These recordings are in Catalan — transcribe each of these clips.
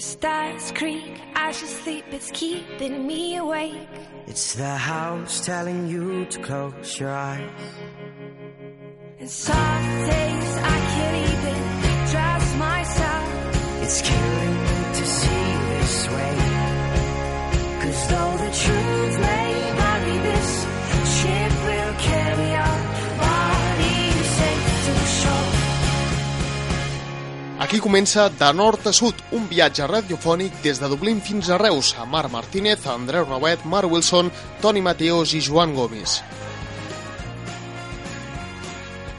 The stars creak, I should sleep, it's keeping me awake. It's the house telling you to close your eyes. And soft days, I can't even trust myself. It's killing me to see you this way. Aquí comença De Nord a Sud, un viatge radiofònic des de Dublín fins a Reus, amb Marc Martínez, Andreu Rauet, Marc Wilson, Toni Mateos i Joan Gomis.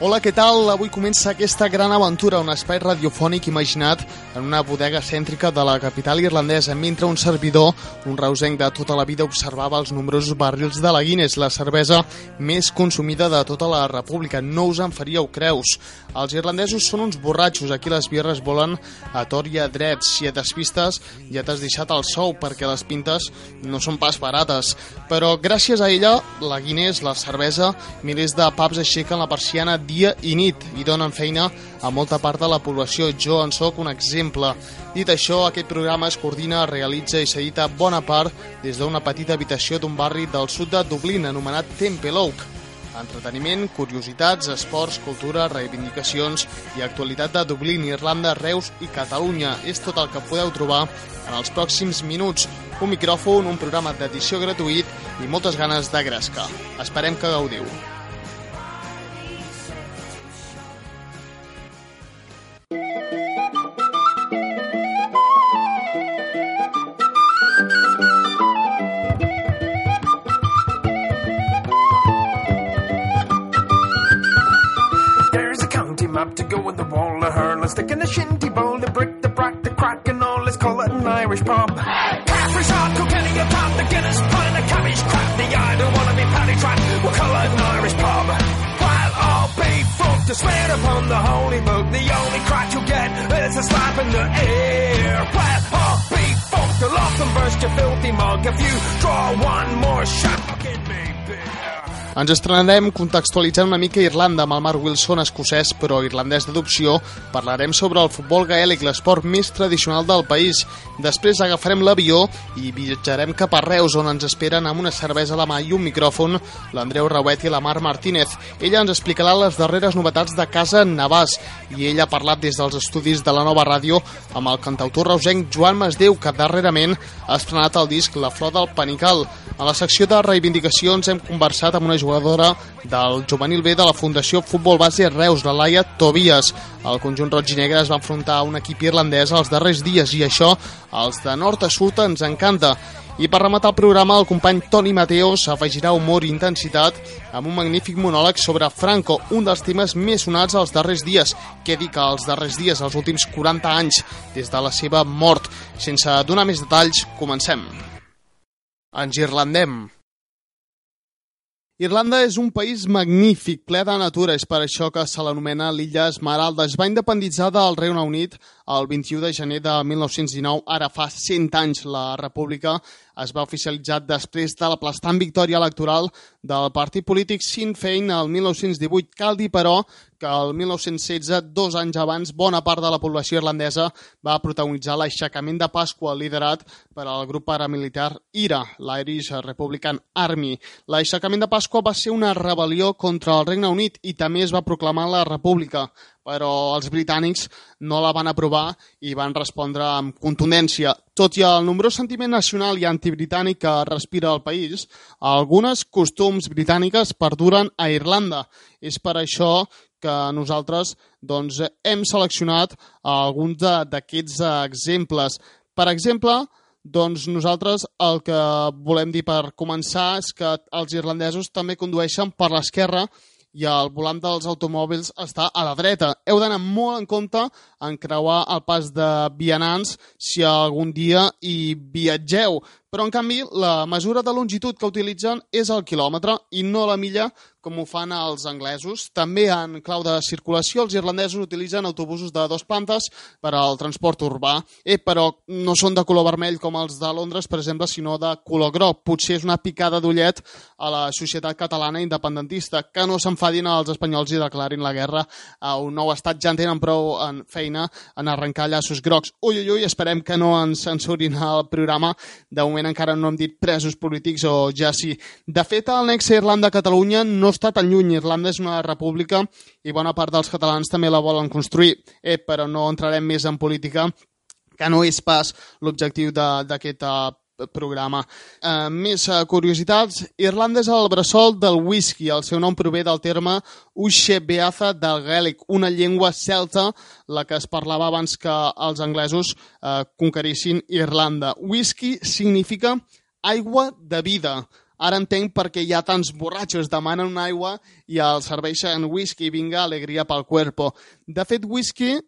Hola, què tal? Avui comença aquesta gran aventura, un espai radiofònic imaginat en una bodega cèntrica de la capital irlandesa, mentre un servidor, un reusenc de tota la vida, observava els nombrosos barrils de la Guinness, la cervesa més consumida de tota la república. No us en faríeu creus. Els irlandesos són uns borratxos, aquí les birres volen a tor i a dret. Si et despistes, ja t'has deixat el sou, perquè les pintes no són pas barates. Però gràcies a ella, la Guinness, la cervesa, milers de pubs aixequen la persiana dia i nit i donen feina a molta part de la població. Jo en sóc un exemple. Dit això, aquest programa es coordina, realitza i s'edita bona part des d'una petita habitació d'un barri del sud de Dublín anomenat Temple Oak. Entreteniment, curiositats, esports, cultura, reivindicacions i actualitat de Dublín, Irlanda, Reus i Catalunya. És tot el que podeu trobar en els pròxims minuts. Un micròfon, un programa d'edició gratuït i moltes ganes de gresca. Esperem que gaudiu. And shinty bowl, the brick, the brack, the crack, and all. Let's call it an Irish pub. Caffrey shot, Kilkenny, a pound, the Guinness, pint, a cabbage, crap, the I don't wanna be paddy trap. We'll call it an Irish pub. While all be fucked to swear upon the holy book, the only crack you get is a slap in the ear. While all be fucked, the lock and burst your filthy mug. If you draw one more shot. Ens estrenarem contextualitzant una mica Irlanda amb el Mark Wilson escocès però irlandès d'adopció. Parlarem sobre el futbol gaèlic, l'esport més tradicional del país. Després agafarem l'avió i viatjarem cap a Reus, on ens esperen amb una cervesa a la mà i un micròfon l'Andreu Rauet i la Mar Martínez. Ella ens explicarà les darreres novetats de Casa Navàs i ell ha parlat des dels estudis de la nova ràdio amb el cantautor reusenc Joan Masdeu, que darrerament ha estrenat el disc La Flor del Panical. A la secció de reivindicacions hem conversat amb una jugadora del juvenil B de la Fundació Futbol Base Reus, la Laia Tobias. El conjunt roig i negre es va enfrontar a un equip irlandès els darrers dies i això, als de nord a sud, ens encanta. I per rematar el programa, el company Toni Mateos afegirà humor i intensitat amb un magnífic monòleg sobre Franco, un dels temes més sonats els darrers dies. Què dir que els darrers dies, els últims 40 anys, des de la seva mort. Sense donar més detalls, comencem. Ens irlandem. Irlanda és un país magnífic, ple de natura, és per això que se l'anomena l'illa Esmeralda. Es va independitzar del Regne Unit el 21 de gener de 1919, ara fa 100 anys la república es va oficialitzar després de l'aplastant victòria electoral del partit polític Sinn Féin el 1918. Cal dir, però, que el 1916, dos anys abans, bona part de la població irlandesa va protagonitzar l'aixecament de Pasqua liderat per al grup paramilitar IRA, l'Irish Republican Army. L'aixecament de Pasqua va ser una rebel·lió contra el Regne Unit i també es va proclamar la república però els britànics no la van aprovar i van respondre amb contundència. Tot i el nombrós sentiment nacional i antibritànic que respira el país, algunes costums britàniques perduren a Irlanda. És per això que nosaltres doncs, hem seleccionat alguns d'aquests exemples. Per exemple, doncs nosaltres el que volem dir per començar és que els irlandesos també condueixen per l'esquerra i el volant dels automòbils està a la dreta. Heu d'anar molt en compte en creuar el pas de vianants si algun dia hi viatgeu, però en canvi la mesura de longitud que utilitzen és el quilòmetre i no la milla com ho fan els anglesos. També en clau de circulació els irlandesos utilitzen autobusos de dos plantes per al transport urbà, eh, però no són de color vermell com els de Londres, per exemple, sinó de color groc. Potser és una picada d'ullet a la societat catalana independentista. Que no s'enfadin els espanyols i declarin la guerra a un nou estat. Ja en tenen prou en feina en arrencar llaços grocs. Ui, ui, ui, esperem que no ens censurin el programa. De moment encara no hem dit presos polítics o ja sí. De fet, el nexe Irlanda-Catalunya no està tan lluny. Irlanda és una república i bona part dels catalans també la volen construir. Eh, però no entrarem més en política, que no és pas l'objectiu d'aquest programa. Eh, més eh, curiositats. Irlanda és el bressol del whisky. El seu nom prové del terme Ushebeaza del Gaelic, una llengua celta, la que es parlava abans que els anglesos eh, conquerissin Irlanda. Whisky significa aigua de vida. Ara entenc perquè hi ha tants borratxos, demanen una aigua i els serveixen whisky, vinga, alegria pel cuerpo. De fet, whisky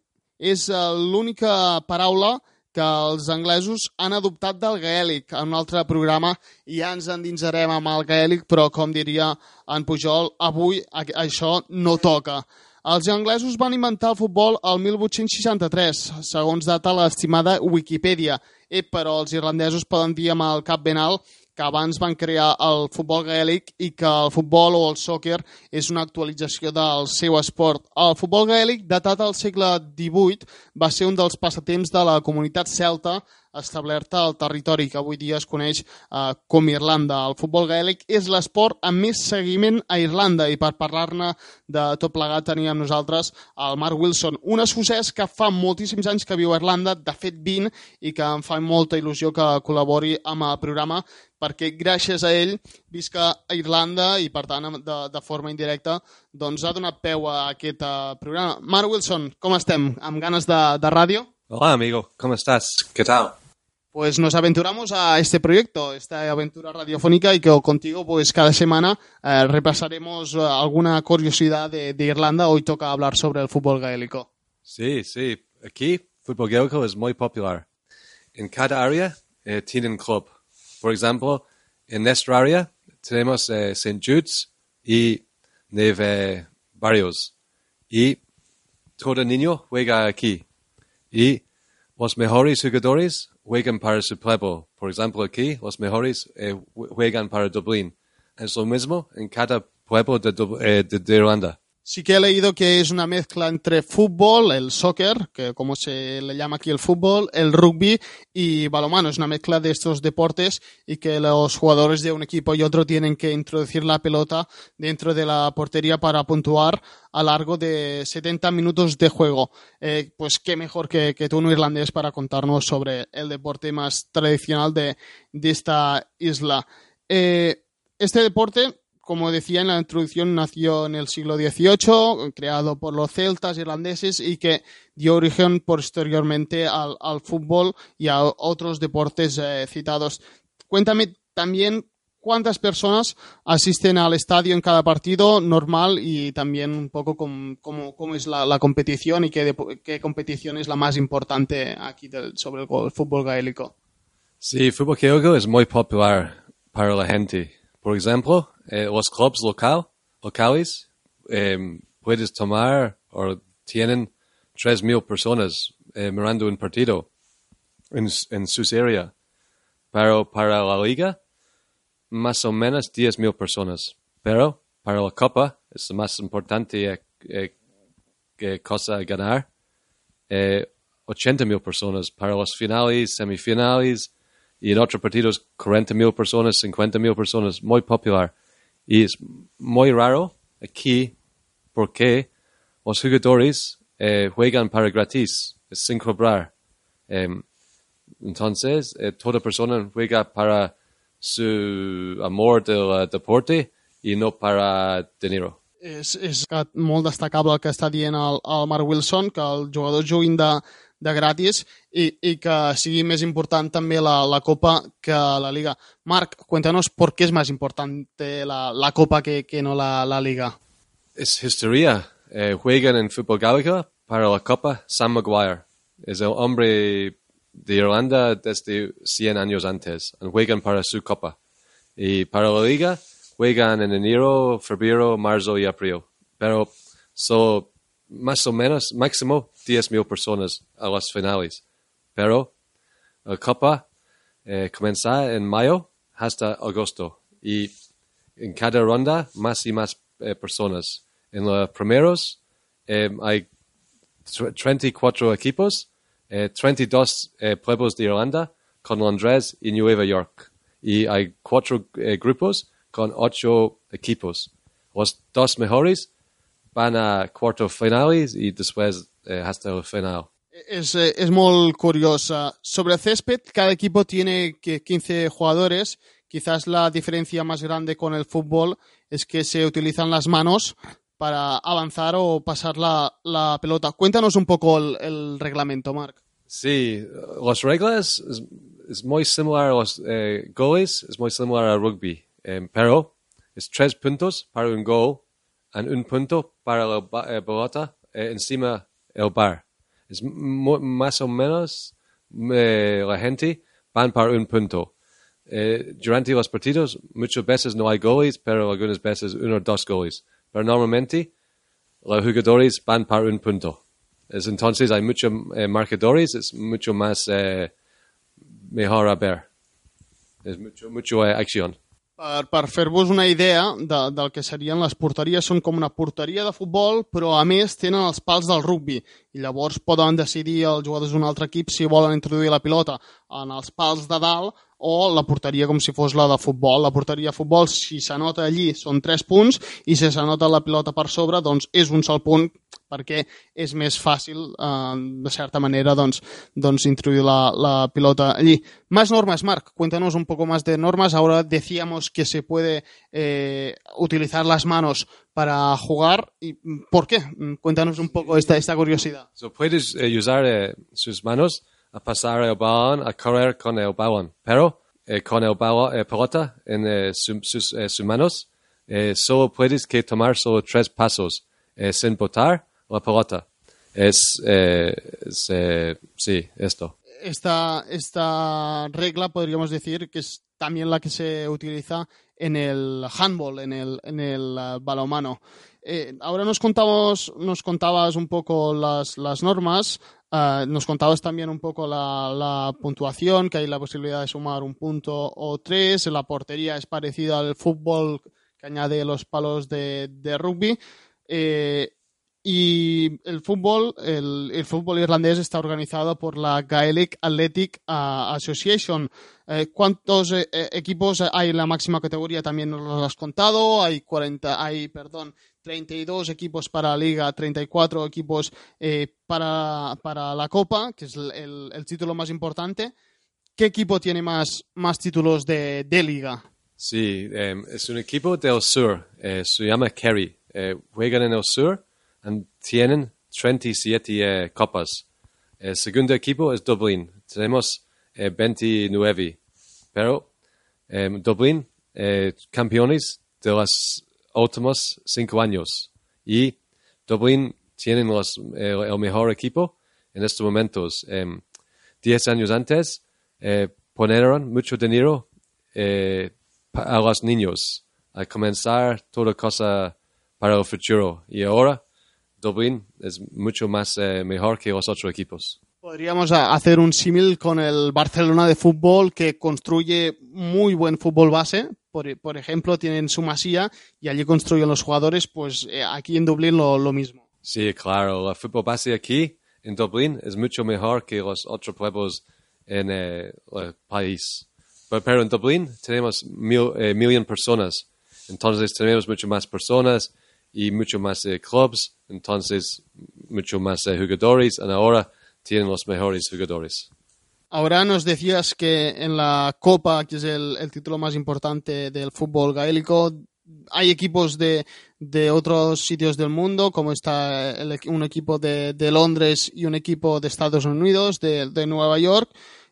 és l'única paraula que els anglesos han adoptat del gaèlic. En un altre programa ja ens endinsarem amb el gaèlic, però com diria en Pujol, avui això no toca. Els anglesos van inventar el futbol el 1863, segons data l'estimada Wikipedia. Eh, però els irlandesos poden dir amb el cap ben alt que abans van crear el futbol gaèlic i que el futbol o el soccer és una actualització del seu esport. El futbol gaèlic, datat al segle XVIII, va ser un dels passatemps de la comunitat celta establerta al territori que avui dia es coneix eh, com Irlanda. El futbol gaèlic és l'esport amb més seguiment a Irlanda i per parlar-ne de tot plegat teníem amb nosaltres el Mark Wilson, un escocès que fa moltíssims anys que viu a Irlanda, de fet 20, i que em fa molta il·lusió que col·labori amb el programa perquè gràcies a ell visca a Irlanda i per tant de, de forma indirecta doncs ha donat peu a aquest uh, programa. Mark Wilson, com estem? Amb ganes de, de ràdio? Hola amigo, ¿cómo estás? ¿Qué tal? Pues nos aventuramos a este proyecto, esta aventura radiofónica y que contigo pues cada semana eh, repasaremos eh, alguna curiosidad de, Irlanda. Hoy toca hablar sobre el fútbol gaélico. Sí, sí. Aquí, fútbol gaélico es muy popular. En cada área eh, tienen club. Por ejemplo, en nuestra área tenemos eh, St. Jude's y Neve Barrios. Y todo niño juega aquí. Y los mejores jugadores juegan para su pueblo. Por ejemplo, aquí los mejores eh, para Dublín. Es lo mismo en cada pueblo de, eh, de Irlanda. Sí que he leído que es una mezcla entre fútbol, el soccer, que como se le llama aquí el fútbol, el rugby y balonmano. Es una mezcla de estos deportes y que los jugadores de un equipo y otro tienen que introducir la pelota dentro de la portería para puntuar a largo de 70 minutos de juego. Eh, pues qué mejor que, que tú, un irlandés, para contarnos sobre el deporte más tradicional de, de esta isla. Eh, este deporte como decía en la introducción, nació en el siglo XVIII, creado por los celtas irlandeses y que dio origen posteriormente al, fútbol y a otros deportes eh, citados. Cuéntame también cuántas personas asisten al estadio en cada partido normal y también un poco cómo, cómo- es la, competición y qué, competición es la más importante aquí del- sobre el, el fútbol gaélico. Sí, fútbol gaélico es muy popular para la gente. Por ejemplo, eh, los clubes local, locales eh, puedes tomar o tienen 3.000 personas eh, mirando un partido en, en sus áreas. Pero para la liga, más o menos 10.000 personas. Pero para la copa, es más importante eh, que cosa ganar. Eh, 80.000 personas. Para los finales, semifinales, y en otros partidos 40 mil personas, 50 mil personas, muy popular. Y es muy raro aquí porque los jugadores eh, juegan para gratis, sin cobrar. Em, entonces, eh, toda persona juega para su amor del eh, deporte y no para dinero. és, és molt destacable el que està dient el, el Mark Wilson, que el jugador juguin de, de gratis i, i que sigui més important també la, la Copa que la Liga. Marc, cuéntanos por qué es más importante la, la Copa que, que no la, la Liga. Es historia. Eh, juegan en fútbol gaélico para la Copa Sam Maguire. Es el hombre de Irlanda desde 100 años antes juegan para su copa. Y para la liga juegan en enero, febrero, marzo y abril. Pero solo más o menos, máximo 10.000 personas a las finales. Pero la copa eh, comienza en mayo hasta agosto. Y en cada ronda más y más eh, personas. En los primeros eh, hay tr- 34 equipos, eh, 32 eh, pueblos de Irlanda con Londres y Nueva York. Y hay cuatro grupos con ocho equipos. Los dos mejores van a cuartos finales y después eh, hasta el final. Es, eh, es muy curiosa. Sobre césped, cada equipo tiene que 15 jugadores. Quizás la diferencia más grande con el fútbol es que se utilizan las manos para avanzar o pasar la, la pelota. Cuéntanos un poco el, el reglamento, Marc. Sí, las reglas es, es muy similar a los eh, goles, es muy similar al rugby, Em, pero es tres puntos para un gol y un punto para la eh, pelota eh, encima el bar. Es más o menos eh, la gente van para un punto. Eh, durante los partidos muchas veces no hay goles, pero algunas veces uno o dos goles. Pero normalmente los jugadores van para un punto. Es, entonces hay muchos eh, marcadores, es mucho más eh, mejor a ver. Es mucho, mucho acción. Per, per fer-vos una idea de, del que serien les porteries, són com una porteria de futbol, però a més tenen els pals del rugbi. I llavors poden decidir els jugadors d'un altre equip si volen introduir la pilota en els pals de dalt o la porteria com si fos la de futbol. La porteria de futbol, si s'anota allí, són 3 punts i si s'anota la pilota per sobre, doncs és un sol punt perquè és més fàcil, eh, de certa manera, doncs, doncs introduir la, la pilota allí. Más normas, Marc, cuéntanos un poco más de normas. Ahora decíamos que se puede eh, utilizar las manos para jugar. ¿Y por qué? Cuéntanos un poco esta, esta curiosidad. So puedes eh, usar eh, sus manos a pasar el balón, a correr con el balón, pero eh, con el balón, eh, pelota en eh, su- sus, eh, sus manos, eh, solo puedes que tomar solo tres pasos sin botar la pelota. Es, es, sí, esto. Esta, esta regla podríamos decir que es también la que se utiliza en el handball, en el, en el balonmano. Eh, ahora nos contamos, nos contabas un poco las, las normas, eh, nos contabas también un poco la, la puntuación, que hay la posibilidad de sumar un punto o tres, la portería es parecida al fútbol que añade los palos de, de rugby. Eh, y el fútbol, el, el fútbol irlandés está organizado por la Gaelic Athletic ah, Association. Eh, ¿Cuántos eh, eh, equipos hay en la máxima categoría? También nos lo has contado. Hay 40, hay, perdón, 32 equipos para la liga, 34 equipos eh, para, para la Copa, que es el, título más importante. ¿Qué equipo tiene más, más títulos de, de liga? Sí, eh, es un equipo del sur, eh, se llama Kerry. Eh, juegan en el sur y tienen 37 eh, copas. El segundo equipo es Dublín. Tenemos eh, 29. Pero eh, Dublín, eh, campeones de los últimos cinco años. Y Dublín tienen los, eh, el mejor equipo en estos momentos. Em, diez años antes eh, ponieron mucho dinero eh, a los niños a comenzar toda cosa para el futuro. Y ahora Dublín es mucho más eh, mejor que los otros equipos. Podríamos a- hacer un símil con el Barcelona de fútbol que construye muy buen fútbol base. Por, por ejemplo, tienen su masía y allí construyen los jugadores. Pues eh, aquí en Dublín lo, lo mismo. Sí, claro, el fútbol base aquí en Dublín es mucho mejor que los otros pueblos en eh, el país. Pero, pero en Dublín tenemos mil, eh, million personas, entonces tenemos mucho más personas y mucho más eh, clubs, entonces mucho más eh, jugadores, y ahora tienen los mejores jugadores. Ahora nos decías que en la Copa, que es el, título más importante del fútbol gaélico, hay equipos de, de otros sitios del mundo, como está un equipo de, de Londres y un equipo de Estados Unidos, de, de Nueva York.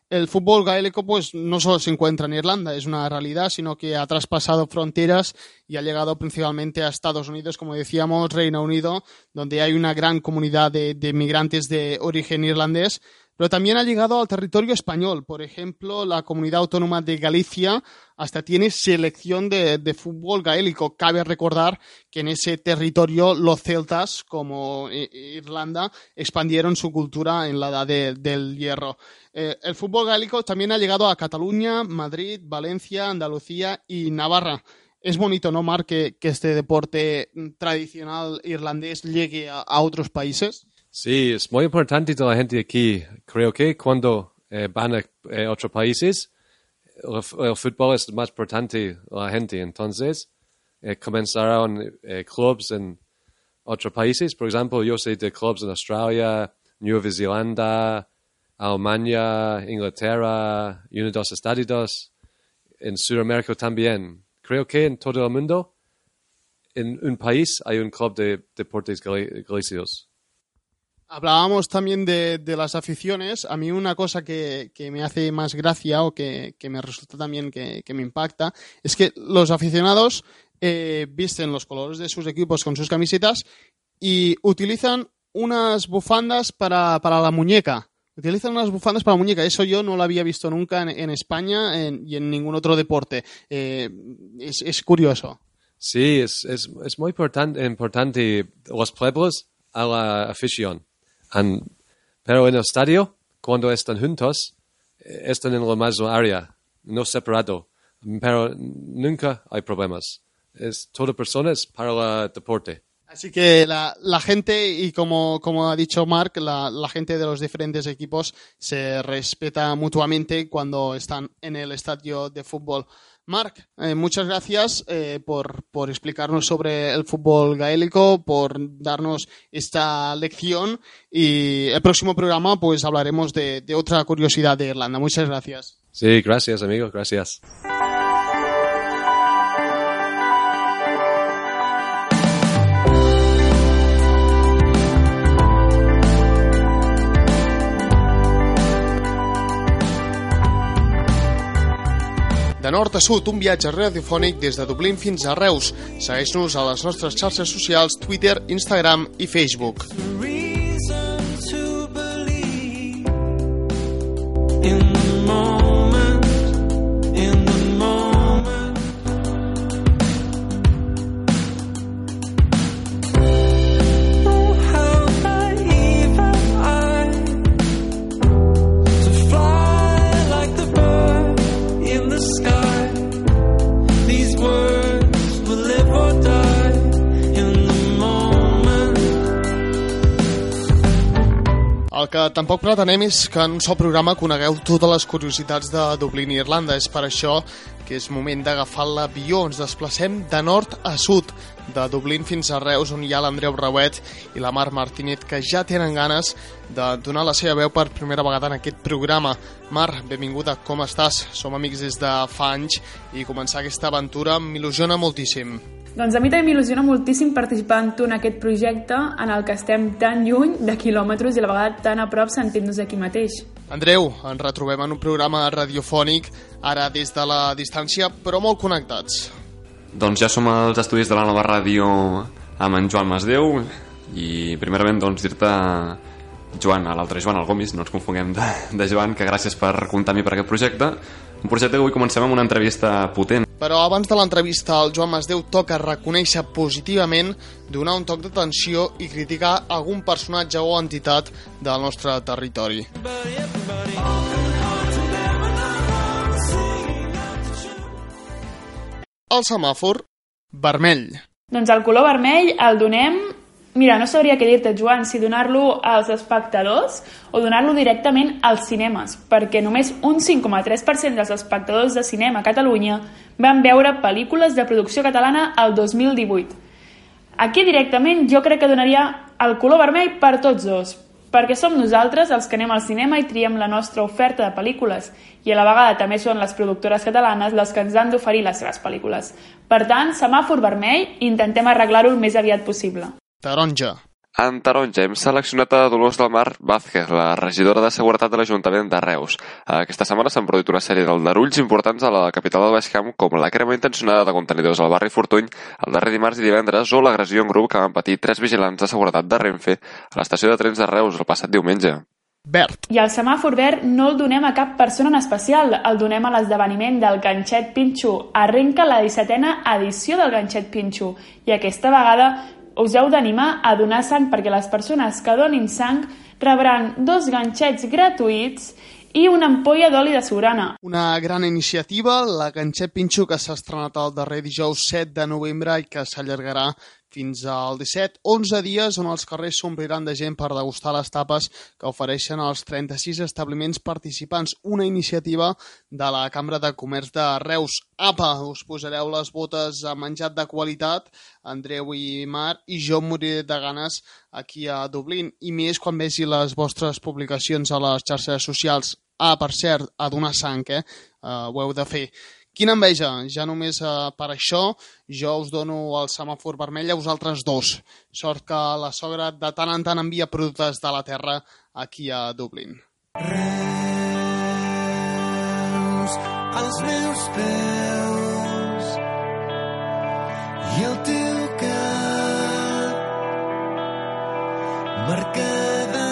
El fútbol gaélico pues no solo se encuentra en Irlanda, es una realidad, sino que ha traspasado fronteras y ha llegado principalmente a Estados Unidos, como decíamos, Reino Unido, donde hay una gran comunidad de migrantes de origen irlandés. Pero también ha llegado al territorio español. Por ejemplo, la comunidad autónoma de Galicia hasta tiene selección de, fútbol gaélico. Cabe recordar que en ese territorio los celtas, como eh, Irlanda, expandieron su cultura en la edad de- del hierro. Eh, el fútbol gaélico también ha llegado a Cataluña, Madrid, Valencia, Andalucía y Navarra. Es bonito, ¿no, Marc, que, este deporte tradicional irlandés llegue a otros países? Sí, es muy importante la gente aquí. Creo que cuando eh, van a eh, otros países, el, fútbol es más importante la gente. Entonces, eh, comenzaron eh, clubs en otros países. Por ejemplo, yo sé de clubs en Australia, Nueva Zelanda, Alemania, Inglaterra, Unidos Estados, en Sudamérica también. Creo que en todo el mundo, en un país hay un club de deportes gali- galicios. Hablábamos también de, de las aficiones. A mí una cosa que, que me hace más gracia o que, que me resulta también que, que me impacta es que los aficionados eh, visten los colores de sus equipos con sus camisetas y utilizan unas bufandas para, para la muñeca. Utilizan unas bufandas para la muñeca. Eso yo no lo había visto nunca en, España y en ningún otro deporte. Eh, es, es curioso. Sí, es, es, es muy importan- importante los pueblos a la afición. Pero en el estadio, cuando están juntos, eh, están en la misma área, no separado. Pero nunca hay problemas. Es toda personas para el deporte. Así que la, gente, y como, como ha dicho Mark, la gente de los diferentes equipos se respeta mutuamente cuando están en el estadio de fútbol. Marc, eh, muchas gracias eh, por, por explicarnos sobre el fútbol gaélico, por darnos esta lección y el próximo programa pues hablaremos de, de otra curiosidad de Irlanda. Muchas gracias. Sí, gracias, amigo, gracias. De nord a sud, un viatge radiofònic des de Dublín fins a Reus. Segueix-nos a les nostres xarxes socials Twitter, Instagram i Facebook. in tampoc pretenem és que en un sol programa conegueu totes les curiositats de Dublín i Irlanda. És per això que és moment d'agafar l'avió. Ens desplacem de nord a sud, de Dublín fins a Reus, on hi ha l'Andreu Brauet i la Mar Martinet, que ja tenen ganes de donar la seva veu per primera vegada en aquest programa. Mar, benvinguda, com estàs? Som amics des de fa anys i començar aquesta aventura m'il·lusiona moltíssim. Doncs a mi també m'il·lusiona moltíssim participar en tu en aquest projecte en el que estem tan lluny de quilòmetres i a la vegada tan a prop sentint-nos aquí mateix. Andreu, ens retrobem en un programa radiofònic, ara des de la distància, però molt connectats. Doncs ja som als estudis de la nova ràdio amb en Joan Masdeu i primerament doncs dir-te Joan, a l'altre Joan, el Gomis, no ens confonguem de, de Joan, que gràcies per comptar amb mi per aquest projecte. Un projecte que avui comencem amb una entrevista potent. Però abans de l'entrevista, el Joan Masdeu toca reconèixer positivament, donar un toc d'atenció i criticar algun personatge o entitat del nostre territori. El semàfor vermell. Doncs el color vermell el donem... Mira, no sabria què dir-te, Joan, si donar-lo als espectadors o donar-lo directament als cinemes, perquè només un 5,3% dels espectadors de cinema a Catalunya van veure pel·lícules de producció catalana el 2018. Aquí directament jo crec que donaria el color vermell per tots dos, perquè som nosaltres els que anem al cinema i triem la nostra oferta de pel·lícules i a la vegada també són les productores catalanes les que ens han d'oferir les seves pel·lícules. Per tant, semàfor vermell intentem arreglar-ho el més aviat possible. Taronja. En taronja hem seleccionat a Dolors del Mar Vázquez, la regidora de Seguretat de l'Ajuntament de Reus. Aquesta setmana s'han produït una sèrie d'aldarulls importants a la capital del Baix Camp, com la crema intencionada de contenidors al barri Fortuny el darrer dimarts i divendres o l'agressió en grup que van patir tres vigilants de seguretat de Renfe a l'estació de trens de Reus el passat diumenge. Verd. I el semàfor verd no el donem a cap persona en especial, el donem a l'esdeveniment del Ganxet Pinxo. Arrenca la 17a edició del Ganxet Pinxo i aquesta vegada us heu d'animar a donar sang perquè les persones que donin sang rebran dos ganxets gratuïts i una ampolla d'oli de sobrana. Una gran iniciativa, la Ganxet Pinxo, que s'ha estrenat el darrer dijous 7 de novembre i que s'allargarà fins al 17. 11 dies on els carrers s'ompliran de gent per degustar les tapes que ofereixen els 36 establiments participants. Una iniciativa de la Cambra de Comerç de Reus. Apa, us posareu les botes a menjat de qualitat, Andreu i Mar, i jo moriré de ganes aquí a Dublín. I més quan vegi les vostres publicacions a les xarxes socials. Ah, per cert, a donar sang, eh? Uh, ho heu de fer. Quina enveja, ja només uh, per això jo us dono el semàfor vermell a vosaltres dos. Sort que la sogra de tant en tant envia productes de la terra aquí a Dublín. Reus als meus peus i el teu cap marcada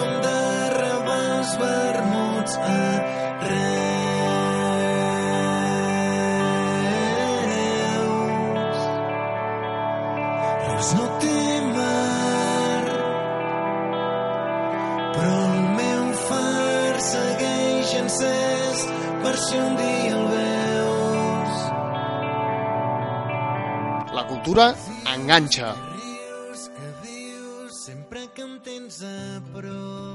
tom de rebels vermuts a Reus no té mar però el meu far segueix encès per si un dia el veus. La cultura enganxa.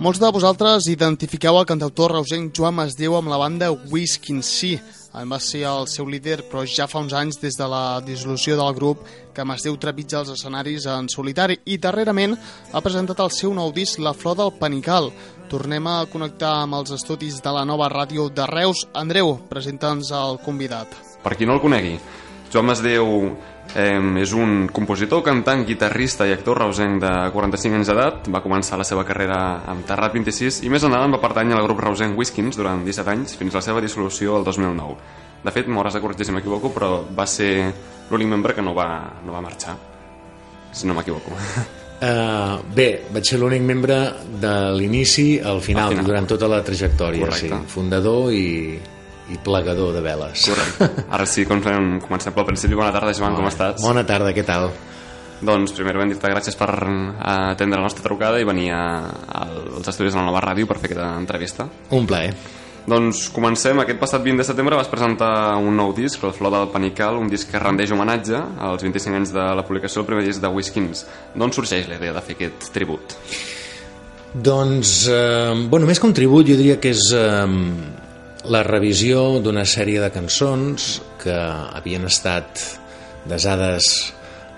Molts de vosaltres identifiqueu el cantautor reusenc Joan Masdeu amb la banda Whiskin Sí. En va ser el seu líder, però ja fa uns anys, des de la dissolució del grup, que Masdeu trepitja els escenaris en solitari i darrerament ha presentat el seu nou disc La Flor del Panical. Tornem a connectar amb els estudis de la nova ràdio de Reus. Andreu, presenta'ns el convidat. Per qui no el conegui, Joan Masdeu eh, és un compositor, cantant, guitarrista i actor reusenc de 45 anys d'edat. Va començar la seva carrera amb Terrat 26 i més endavant va pertànyer al grup reusenc Whiskins durant 17 anys fins a la seva dissolució el 2009. De fet, m'hauràs de corregir si m'equivoco, però va ser l'únic membre que no va, no va marxar, si no m'equivoco. Uh, bé, vaig ser l'únic membre de l'inici al final, Al final. durant tota la trajectòria, Correcte. sí. Fundador i, i plegador de veles. Correcte. Ara sí, comencem, comencem pel principi. Bona tarda, Joan, com estàs? Bona tarda, què tal? Doncs primerament dir-te gràcies per eh, atendre la nostra trucada i venir a, als estudis de la nova ràdio per fer aquesta entrevista. Un plaer. Doncs comencem. Aquest passat 20 de setembre vas presentar un nou disc, La Flor del Panical, un disc que rendeix homenatge als 25 anys de la publicació del primer disc de Whiskins. D'on sorgeix la idea de fer aquest tribut? Doncs, eh, bueno, més que un tribut, jo diria que és eh, la revisió d'una sèrie de cançons que havien estat desades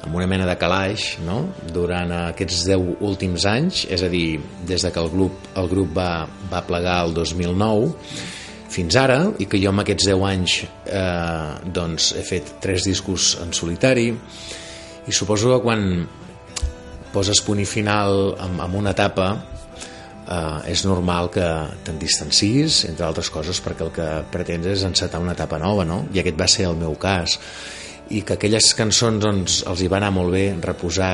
amb una mena de calaix no? durant aquests 10 últims anys, és a dir, des de que el grup, el grup va, va plegar el 2009 fins ara, i que jo amb aquests 10 anys eh, doncs he fet tres discos en solitari i suposo que quan poses punt i final amb, amb una etapa eh, és normal que te'n distancis, entre altres coses, perquè el que pretens és encetar una etapa nova, no? I aquest va ser el meu cas. I que aquelles cançons doncs, els hi va anar molt bé reposar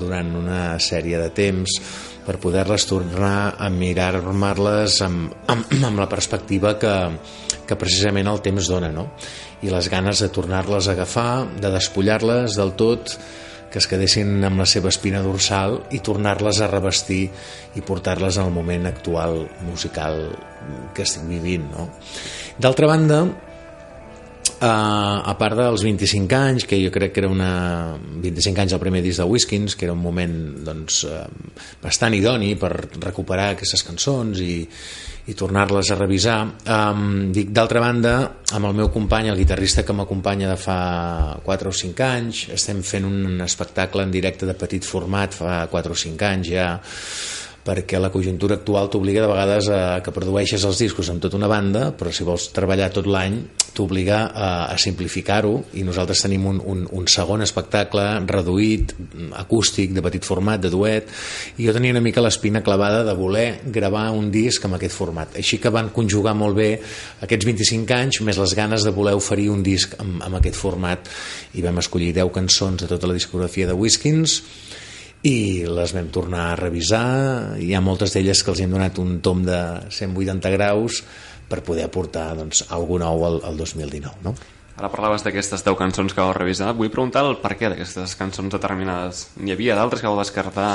durant una sèrie de temps per poder-les tornar a mirar-me-les amb, amb, amb la perspectiva que, que precisament el temps dona, no? I les ganes de tornar-les a agafar, de despullar-les del tot, que es quedessin amb la seva espina dorsal i tornar-les a revestir i portar-les al moment actual musical que estic vivint. No? D'altra banda, eh, a part dels 25 anys, que jo crec que era una... 25 anys el primer disc de Whiskins, que era un moment doncs, eh, bastant idoni per recuperar aquestes cançons i, i tornar-les a revisar. Um, dic, d'altra banda, amb el meu company, el guitarrista que m'acompanya de fa 4 o 5 anys, estem fent un espectacle en directe de petit format fa 4 o 5 anys ja, perquè la conjuntura actual t'obliga de vegades a que produeixes els discos amb tota una banda, però si vols treballar tot l'any t'obliga a, a simplificar-ho i nosaltres tenim un, un, un segon espectacle reduït, acústic, de petit format, de duet, i jo tenia una mica l'espina clavada de voler gravar un disc amb aquest format. Així que van conjugar molt bé aquests 25 anys més les ganes de voler oferir un disc amb, amb aquest format i vam escollir 10 cançons de tota la discografia de Whiskins i les vam tornar a revisar hi ha moltes d'elles que els hem donat un tom de 180 graus per poder aportar doncs, alguna nou al, al 2019 no? Ara parlaves d'aquestes 10 cançons que vau revisar. Vull preguntar el per què d'aquestes cançons determinades. N'hi havia d'altres que vau descartar?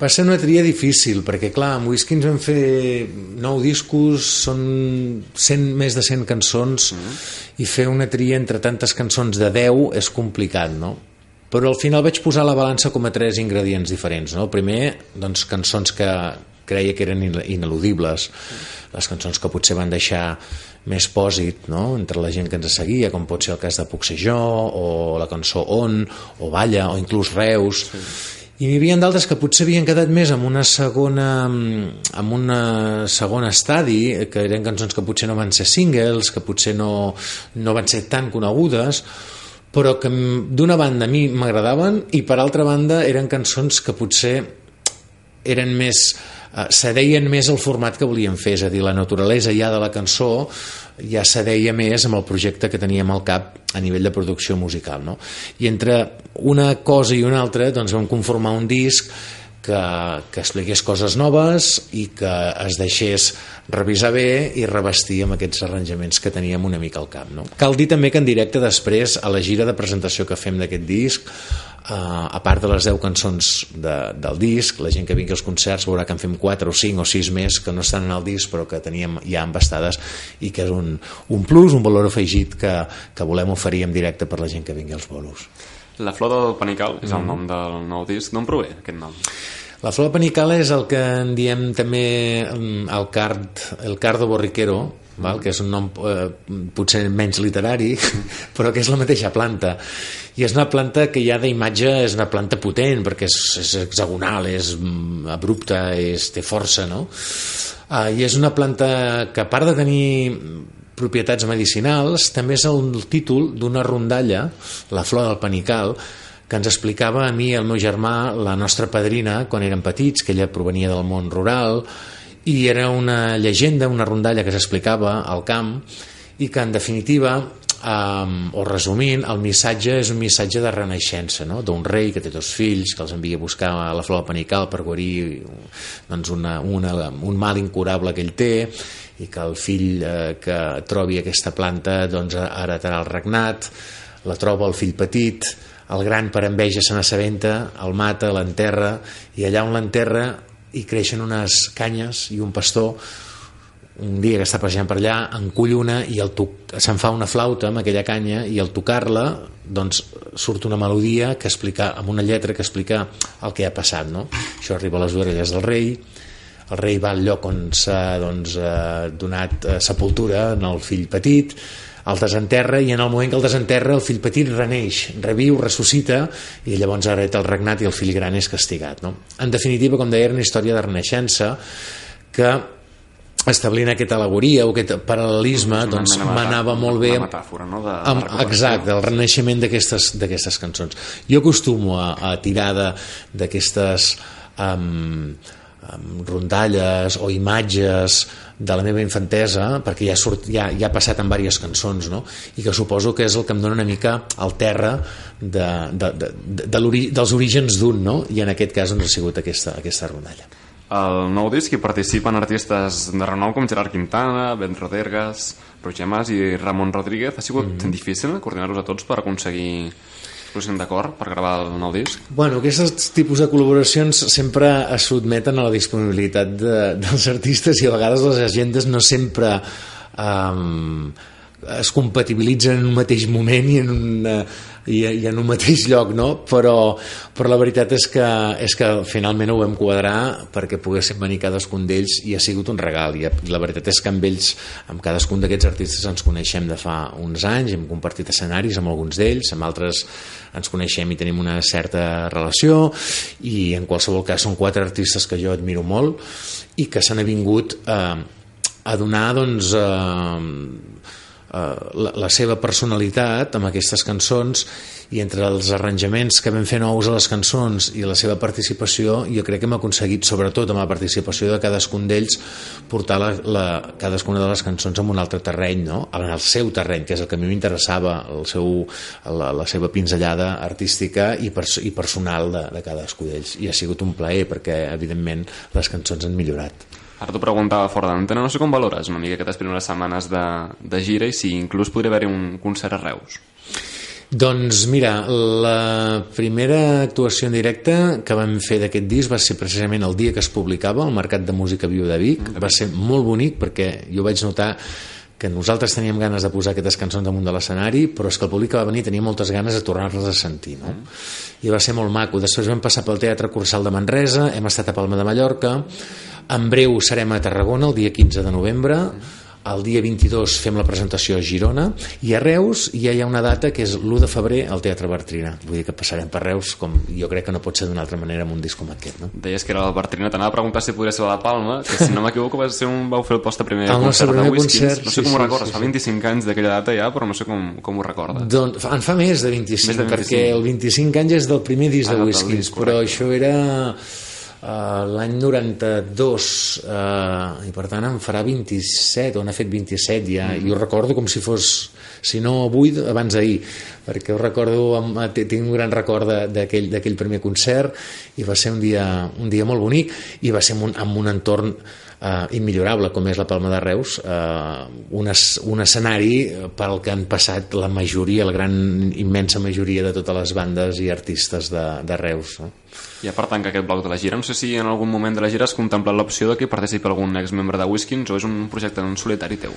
Va ser una tria difícil, perquè clar, amb Whisky ens vam fer nou discos, són 100, més de 100 cançons, mm -hmm. i fer una tria entre tantes cançons de 10 és complicat, no? Però al final vaig posar la balança com a tres ingredients diferents, no? Primer, doncs, cançons que creia que eren ineludibles, les cançons que potser van deixar més pòsit no? entre la gent que ens seguia, com pot ser el cas de Puc ser jo, o la cançó On, o Balla, o inclús Reus. Sí. I n'hi havia d'altres que potser havien quedat més amb una segona amb una segona estadi, que eren cançons que potser no van ser singles, que potser no, no van ser tan conegudes, però que d'una banda a mi m'agradaven i per altra banda eren cançons que potser eren més eh, cedeien més el format que volíem fer, és a dir, la naturalesa ja de la cançó ja cedeia més amb el projecte que teníem al cap a nivell de producció musical. No? I entre una cosa i una altra doncs vam conformar un disc que, que expliqués coses noves i que es deixés revisar bé i revestir amb aquests arranjaments que teníem una mica al cap. No? Cal dir també que en directe després, a la gira de presentació que fem d'aquest disc, Uh, a part de les 10 cançons de, del disc, la gent que vingui als concerts veurà que en fem 4 o 5 o 6 més que no estan en el disc però que teníem ja embastades i que és un, un plus, un valor afegit que, que volem oferir en directe per la gent que vingui als bolos. La flor del panical és el mm. nom del nou disc. D'on prové aquest nom? La flor del panical és el que en diem també mm, el card, el cardo borriquero, val? que és un nom eh, potser menys literari, però que és la mateixa planta. I és una planta que ja d'imatge és una planta potent, perquè és, és hexagonal, és mm, abrupta, és, té força, no? Uh, I és una planta que a part de tenir propietats medicinals, també és el títol d'una rondalla, la flor del panical, que ens explicava a mi al meu germà la nostra padrina quan érem petits, que ella provenia del món rural, i era una llegenda, una rondalla que s'explicava al camp i que en definitiva um, o resumint, el missatge és un missatge de renaixença, no? d'un rei que té dos fills, que els envia a buscar a la flor panical per guarir doncs una, una, un mal incurable que ell té i que el fill eh, que trobi aquesta planta doncs heretarà el regnat, la troba el fill petit, el gran per enveja se n'assabenta, el mata, l'enterra i allà on l'enterra i creixen unes canyes i un pastor un dia que està passejant per allà encull una i el se'n fa una flauta amb aquella canya i al tocar-la doncs surt una melodia que explica, amb una lletra que explica el que ha passat no? això arriba a les orelles del rei el rei va al lloc on s'ha doncs, eh, donat eh, sepultura en el fill petit el desenterra i en el moment que el desenterra el fill petit reneix, reviu, ressuscita i llavors hereta el regnat i el fill gran és castigat. No? En definitiva, com deia, era una història de renaixença que establint aquesta alegoria o aquest paral·lelisme doncs, m'anava molt bé metàfora, no? de, amb, exacte, el renaixement d'aquestes cançons jo acostumo a, a tirar d'aquestes um, um, rondalles o imatges de la meva infantesa, perquè ja, surt, ja, ja ha passat en diverses cançons, no? i que suposo que és el que em dona una mica al terra de, de, de, de, de dels orígens d'un, no? i en aquest cas doncs, ha sigut aquesta, aquesta rondalla. Al nou disc hi participen artistes de renom com Gerard Quintana, Ben Rodergas, Roger Mas i Ramon Rodríguez. Ha sigut mm -hmm. difícil coordinar-los a tots per aconseguir posem d'acord per gravar el nou disc? Bueno, aquests tipus de col·laboracions sempre es sotmeten a la disponibilitat de, dels artistes i a vegades les agendes no sempre um, es compatibilitzen en un mateix moment i en una, i, i en un mateix lloc, no? Però, però la veritat és que, és que finalment ho vam quadrar perquè poguéssim venir cadascun d'ells i ha sigut un regal i la veritat és que amb ells, amb cadascun d'aquests artistes ens coneixem de fa uns anys, hem compartit escenaris amb alguns d'ells, amb altres ens coneixem i tenim una certa relació i en qualsevol cas són quatre artistes que jo admiro molt i que s'han vingut eh, a donar doncs, eh, la, la seva personalitat amb aquestes cançons i entre els arranjaments que vam fer nous a les cançons i la seva participació jo crec que hem aconseguit sobretot amb la participació de cadascun d'ells portar la, la, cadascuna de les cançons en un altre terreny no? en el seu terreny, que és el que a mi m'interessava la, la seva pinzellada artística i, pers i personal de, de cadascú d'ells i ha sigut un plaer perquè evidentment les cançons han millorat Ara t'ho preguntava fora d'antena, no sé com valores una mica aquestes primeres setmanes de, de gira i si inclús podria haver-hi un concert a Reus. Doncs mira, la primera actuació en directe que vam fer d'aquest disc va ser precisament el dia que es publicava al Mercat de Música Viu de Vic. Va ser molt bonic perquè jo vaig notar que nosaltres teníem ganes de posar aquestes cançons damunt de l'escenari, però és que el públic que va venir tenia moltes ganes de tornar-les a sentir, no? I va ser molt maco. Després vam passar pel Teatre Cursal de Manresa, hem estat a Palma de Mallorca, en breu serem a Tarragona el dia 15 de novembre, el dia 22 fem la presentació a Girona. I a Reus ja hi ha una data que és l'1 de febrer al Teatre Bartrina. Vull dir que passarem per Reus com jo crec que no pot ser d'una altra manera amb un disc com aquest no? Deies que era el Bartrina, t'anava a preguntar si podria ser la de Palma que si no m'equivoco va ser un, vau fer el post primer el concert primer de Whiskins concert, no sé sí, com ho sí, recordes, sí, fa sí. 25 anys d'aquella data ja però no sé com, com ho recordes. Doncs, en fa més de 25, Més de 25. perquè el 25 anys és del primer disc Ah, de Whiskins, però això era l'any 92 uh, i per tant em farà 27 o n'ha fet 27 ja, mm. i ho recordo com si fos si no avui, abans d'ahir perquè ho recordo, amb, t- tinc un gran record de- d'aquell d'aquell primer concert i va ser un dia, un dia molt bonic i va ser en un, en un entorn eh, immillorable com és la Palma de Reus eh, un, es, un escenari pel que han passat la majoria, la gran immensa majoria de totes les bandes i artistes de, de Reus no? Ja per tancar aquest bloc de la gira, no sé si en algun moment de la gira has contemplat l'opció de que participi algun exmembre de Whiskins o és un projecte en solitari teu?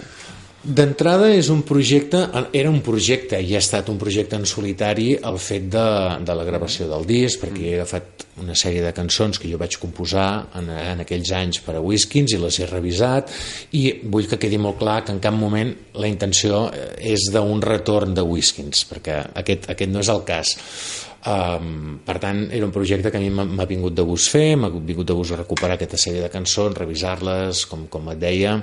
D'entrada és un projecte, era un projecte i ha estat un projecte en solitari el fet de, de la gravació del disc, perquè he agafat una sèrie de cançons que jo vaig composar en, en aquells anys per a Whiskins i les he revisat i vull que quedi molt clar que en cap moment la intenció és d'un retorn de Whiskins, perquè aquest, aquest no és el cas. Um, per tant, era un projecte que a mi m'ha vingut de gust fer, m'ha vingut de gust recuperar aquesta sèrie de cançons, revisar-les, com, com et deia,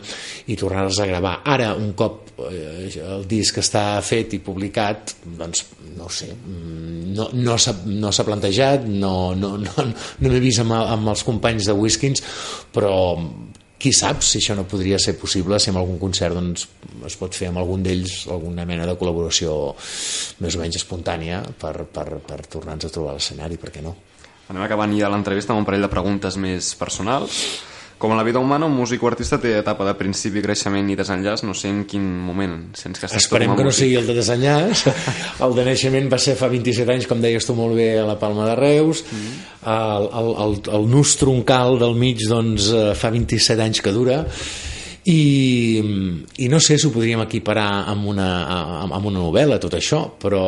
i tornar-les a gravar. Ara, un cop eh, el disc està fet i publicat, doncs, no sé, mm, no, no s'ha no plantejat, no, no, no, no m'he vist amb, amb els companys de Whiskins, però qui sap si això no podria ser possible si en algun concert doncs, es pot fer amb algun d'ells alguna mena de col·laboració més o menys espontània per, per, per tornar-nos a trobar l'escenari, per què no? Anem acabant ja l'entrevista amb un parell de preguntes més personals. Com en la vida humana, un músic o artista té etapa de principi, creixement i desenllaç, no sé en quin moment sents que Esperem a que no músic. sigui el de desenllaç. El de naixement va ser fa 27 anys, com deies tu molt bé, a la Palma de Reus. El, el, el, el nus troncal del mig doncs, eh, fa 27 anys que dura. I, i no sé si ho podríem equiparar amb una, amb una novel·la, tot això, però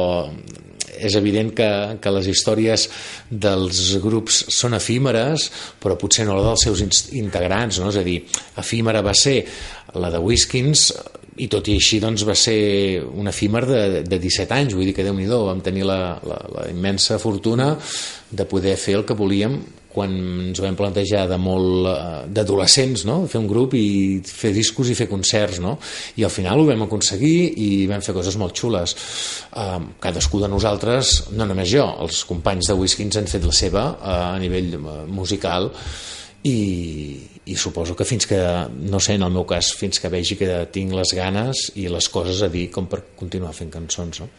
és evident que, que les històries dels grups són efímeres, però potser no la dels seus integrants, no? és a dir, efímera va ser la de Whiskins, i tot i així doncs, va ser un efímer de, de 17 anys, vull dir que déu nhi vam tenir la, la, la immensa fortuna de poder fer el que volíem quan ens vam plantejar de molt eh, d'adolescents, no? fer un grup i fer discos i fer concerts, no? i al final ho vam aconseguir i vam fer coses molt xules. Eh, cadascú de nosaltres, no només jo, els companys de Whisky ens han fet la seva eh, a nivell eh, musical i, i suposo que fins que, no sé, en el meu cas, fins que vegi que tinc les ganes i les coses a dir com per continuar fent cançons, no?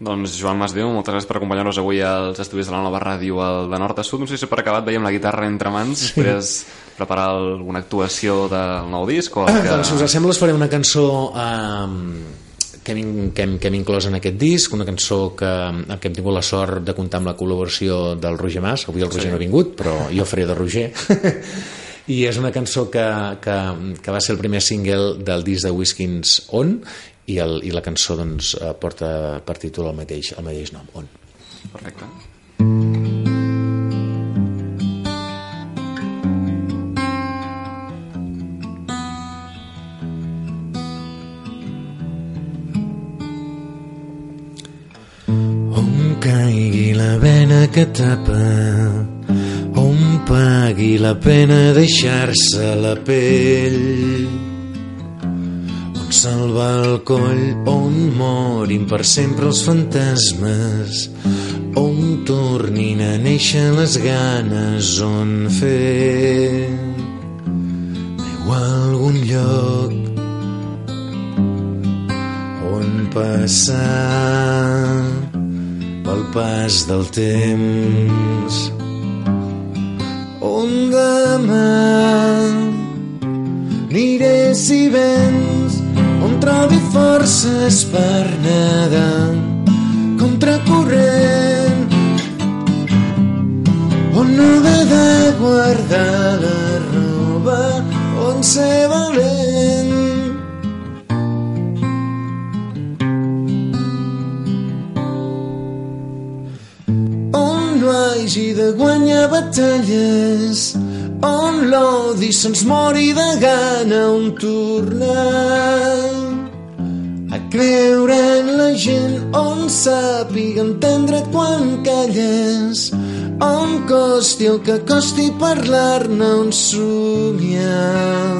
Doncs Joan Masdeu, moltes gràcies per acompanyar-nos avui als estudis de la nova ràdio al de nord a sud. No sé si per acabat veiem la guitarra entre mans, després preparar alguna actuació del nou disc o el que... Doncs si us sembla us faré una cançó eh, que, hem, que, hem, que hem inclòs en aquest disc, una cançó que, què hem tingut la sort de comptar amb la col·laboració del Roger Mas, avui el Roger Sí. no ha vingut, però jo faré de Roger. I és una cançó que, que, que va ser el primer single del disc de Whiskins On i, el, i la cançó doncs, eh, porta per títol el mateix, el mateix nom, On. Perfecte. On caigui la vena que tapa on pagui la pena deixar-se la pell salvar el coll on morin per sempre els fantasmes on tornin a néixer les ganes on fer o algun lloc on passar pel pas del temps on demà aniré si trobi forces per nedar contracorrent on no haver de guardar la roba on ser valent. On no hagi de guanyar batalles on l'odi se'ns mori de gana on tornar creure en la gent on sàpiga entendre quan calles on costi el que costi parlar-ne on somiar.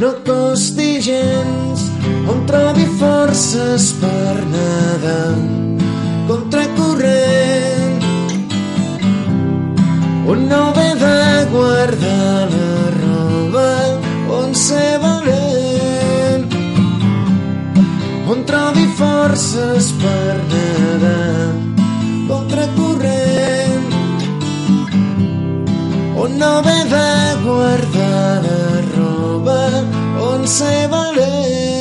No costi gens on trobi forces per nedar contracorrent on no haver de guardar la roba on ser valent on trobi forces per nedar. Contracorrent on no haver de guardar la roba on ser valent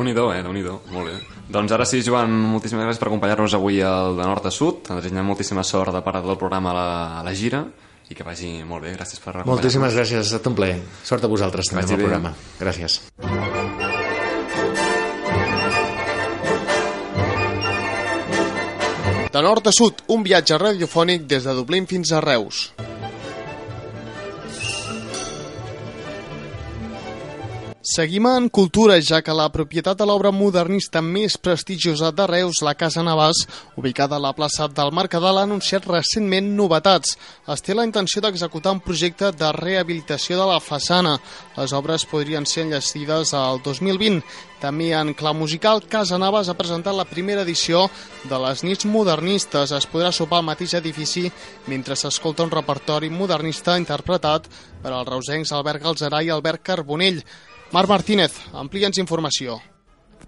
Déu-n'hi-do, eh? déu nhi Molt bé. Doncs ara sí, Joan, moltíssimes gràcies per acompanyar-nos avui al de nord a sud. Ens desitgem moltíssima sort de part del programa a la, a la gira i que vagi molt bé. Gràcies per acompanyar-nos. Moltíssimes gràcies, ha estat un plaer. Sort a vosaltres també amb el programa. Gràcies. De nord a sud, un viatge radiofònic des de Dublín fins a Reus. Seguim en cultura, ja que la propietat de l'obra modernista més prestigiosa de Reus, la Casa Navàs, ubicada a la plaça del Mercadal, ha anunciat recentment novetats. Es té la intenció d'executar un projecte de rehabilitació de la façana. Les obres podrien ser enllestides al 2020. També en clau musical, Casa Navas ha presentat la primera edició de les nits modernistes. Es podrà sopar al mateix edifici mentre s'escolta un repertori modernista interpretat per als reusencs Albert Galzerà i Albert Carbonell. Marc Martínez, amplia'ns informació.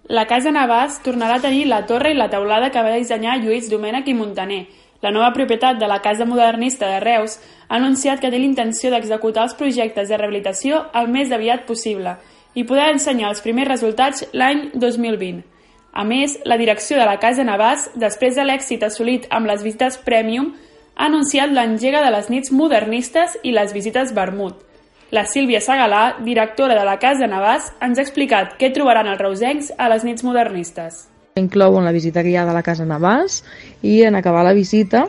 La Casa Navàs tornarà a tenir la torre i la teulada que va dissenyar Lluís Domènech i Montaner. La nova propietat de la Casa Modernista de Reus ha anunciat que té l'intenció d'executar els projectes de rehabilitació el més aviat possible i podrà ensenyar els primers resultats l'any 2020. A més, la direcció de la Casa Navàs, després de l'èxit assolit amb les visites Premium, ha anunciat l'engega de les nits modernistes i les visites Vermut. La Sílvia Segalà, directora de la Casa Navàs, ens ha explicat què trobaran els reusencs a les nits modernistes. Inclouen la visita guiada a la Casa Navàs i en acabar la visita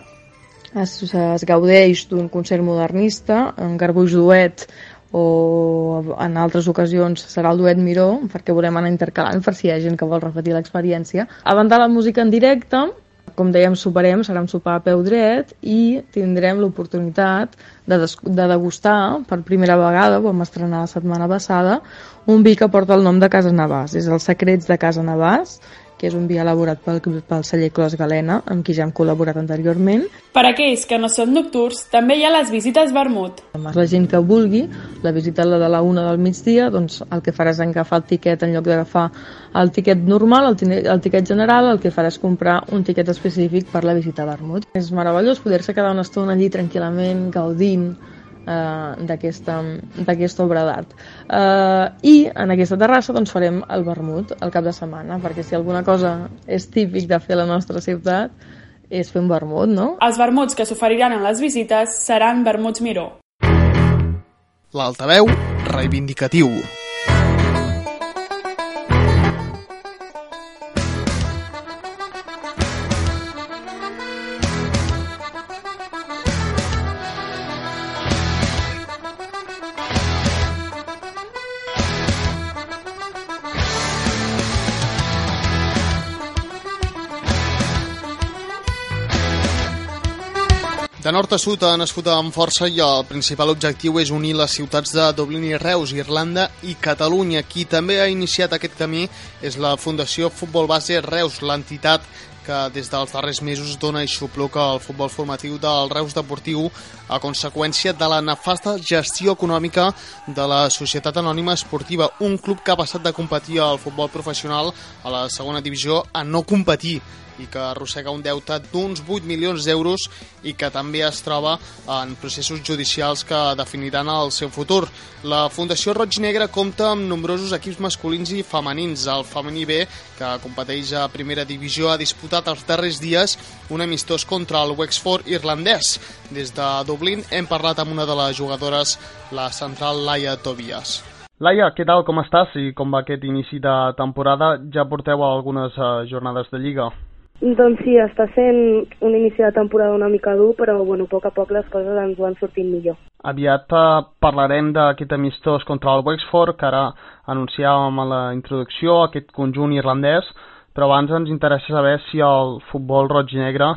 es, es gaudeix d'un concert modernista, un garbuix duet o en altres ocasions serà el duet Miró, perquè volem anar intercalant per si hi ha gent que vol repetir l'experiència. A banda la música en directe, com dèiem, soparem, serà un sopar a peu dret i tindrem l'oportunitat de, de degustar per primera vegada, ho vam estrenar la setmana passada, un vi que porta el nom de Casa Navàs. És el Secrets de Casa Navàs, que és un vi elaborat pel, pel celler Clos Galena, amb qui ja hem col·laborat anteriorment. Per aquells que no són nocturns, també hi ha les visites Vermut. La gent que vulgui, la visita la de la una del migdia, doncs el que farà és agafar el tiquet en lloc d'agafar el tiquet normal, el, el tiquet general, el que farà és comprar un tiquet específic per la visita Vermut. És meravellós poder-se quedar una estona allí tranquil·lament, gaudint d'aquesta d'aquesta obra d'art. Eh, I en aquesta terrassa doncs, farem el vermut el cap de setmana, perquè si alguna cosa és típic de fer a la nostra ciutat és fer un vermut, no? Els vermuts que s'oferiran en les visites seran vermuts Miró. L'altaveu reivindicatiu. Nord a sud ha nascut amb força i el principal objectiu és unir les ciutats de Dublín i Reus, Irlanda i Catalunya. Qui també ha iniciat aquest camí és la Fundació Futbol Base Reus, l'entitat que des dels darrers mesos dona aixopluc al futbol formatiu del Reus Deportiu a conseqüència de la nefasta gestió econòmica de la Societat Anònima Esportiva, un club que ha passat de competir al futbol professional a la segona divisió a no competir i que arrossega un deute d'uns 8 milions d'euros i que també es troba en processos judicials que definiran el seu futur. La Fundació Roig Negre compta amb nombrosos equips masculins i femenins. El femení B, que competeix a primera divisió, ha disputat els darrers dies un amistós contra el Wexford irlandès. Des de Dublín hem parlat amb una de les jugadores, la central Laia Tobias. Laia, què tal, com estàs i com va aquest inici de temporada? Ja porteu algunes uh, jornades de Lliga. Doncs sí, està sent un inici de temporada una mica dur, però bueno, a poc a poc les coses ens van sortint millor. Aviat uh, parlarem d'aquest amistós contra el Wexford, que ara anunciàvem a la introducció, aquest conjunt irlandès, però abans ens interessa saber si el futbol roig i negre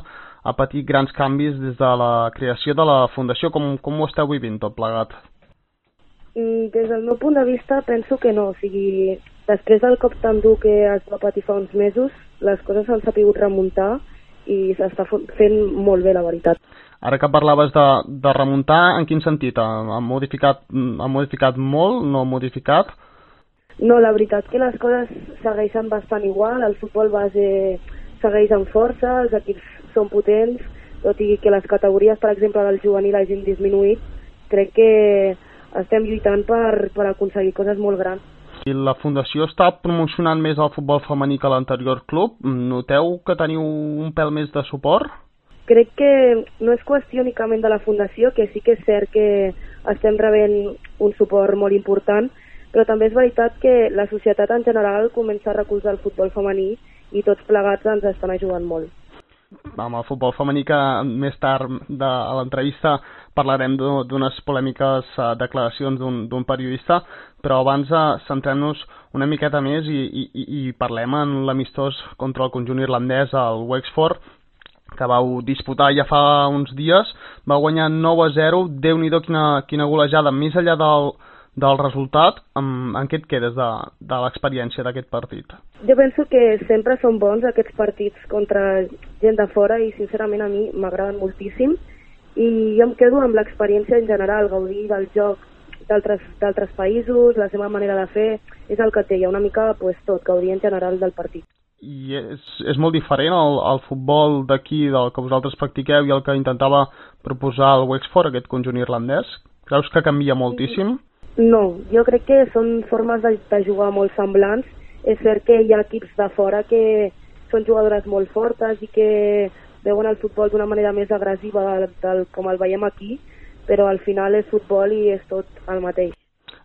ha patit grans canvis des de la creació de la Fundació. Com, com ho esteu vivint tot plegat? Mm, Des del meu punt de vista penso que no, o sigui, després del cop tan dur que es va patir fa uns mesos, les coses s'han sapigut remuntar i s'està fent molt bé, la veritat. Ara que parlaves de, de remuntar, en quin sentit? Ha, ha, modificat, ha modificat molt? No ha modificat? No, la veritat que les coses segueixen bastant igual, el futbol base segueix amb força, els equips són potents, tot i que les categories, per exemple, del juvenil hagin disminuït, crec que estem lluitant per, per aconseguir coses molt grans. I la Fundació està promocionant més el futbol femení que l'anterior club. Noteu que teniu un pèl més de suport? Crec que no és qüestió únicament de la Fundació, que sí que és cert que estem rebent un suport molt important, però també és veritat que la societat en general comença a recolzar el futbol femení i tots plegats ens estan ajudant molt. amb el futbol femení que més tard de, l'entrevista parlarem d'u- d'unes polèmiques uh, declaracions d'un periodista, però abans uh, centrem-nos una miqueta més i, i- i parlem en l'amistós contra el conjunt irlandès, el Wexford, que vau disputar ja fa uns dies, va guanyar 9 a 0, déu nhi quina, quina golejada, més enllà del, del resultat, en, en què et quedes de, de l'experiència d'aquest partit? Jo penso que sempre són bons aquests partits contra gent de fora i sincerament a mi m'agraden moltíssim i jo em quedo amb l'experiència en general, gaudir del joc d'altres països, la seva manera de fer, és el que té, hi ha una mica pues, tot, gaudir en general del partit. i és, és molt diferent el, el futbol d'aquí, del que vosaltres practiqueu i el que intentava proposar el Wexford, aquest conjunt irlandès? Creus que canvia moltíssim? No, jo crec que són formes de, de jugar molt semblants. És cert que hi ha equips de fora que són jugadores molt fortes i que veuen el futbol d'una manera més agressiva del, del, com el veiem aquí, però al final és futbol i és tot el mateix.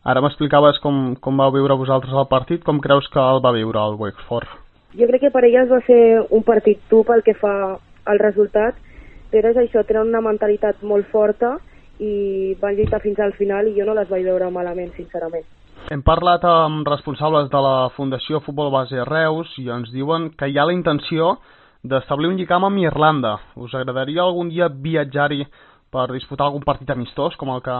Ara m'explicaves com, com vau viure vosaltres el partit, com creus que el va viure el Wexford? Jo crec que per elles va ser un partit dur pel que fa al resultat, però és això, tenen una mentalitat molt forta i van lluitar fins al final i jo no les vaig veure malament, sincerament. Hem parlat amb responsables de la Fundació Futbol Base Reus i ens diuen que hi ha la intenció d'establir un lligam amb Irlanda. Us agradaria algun dia viatjar-hi per disputar algun partit amistós, com el que,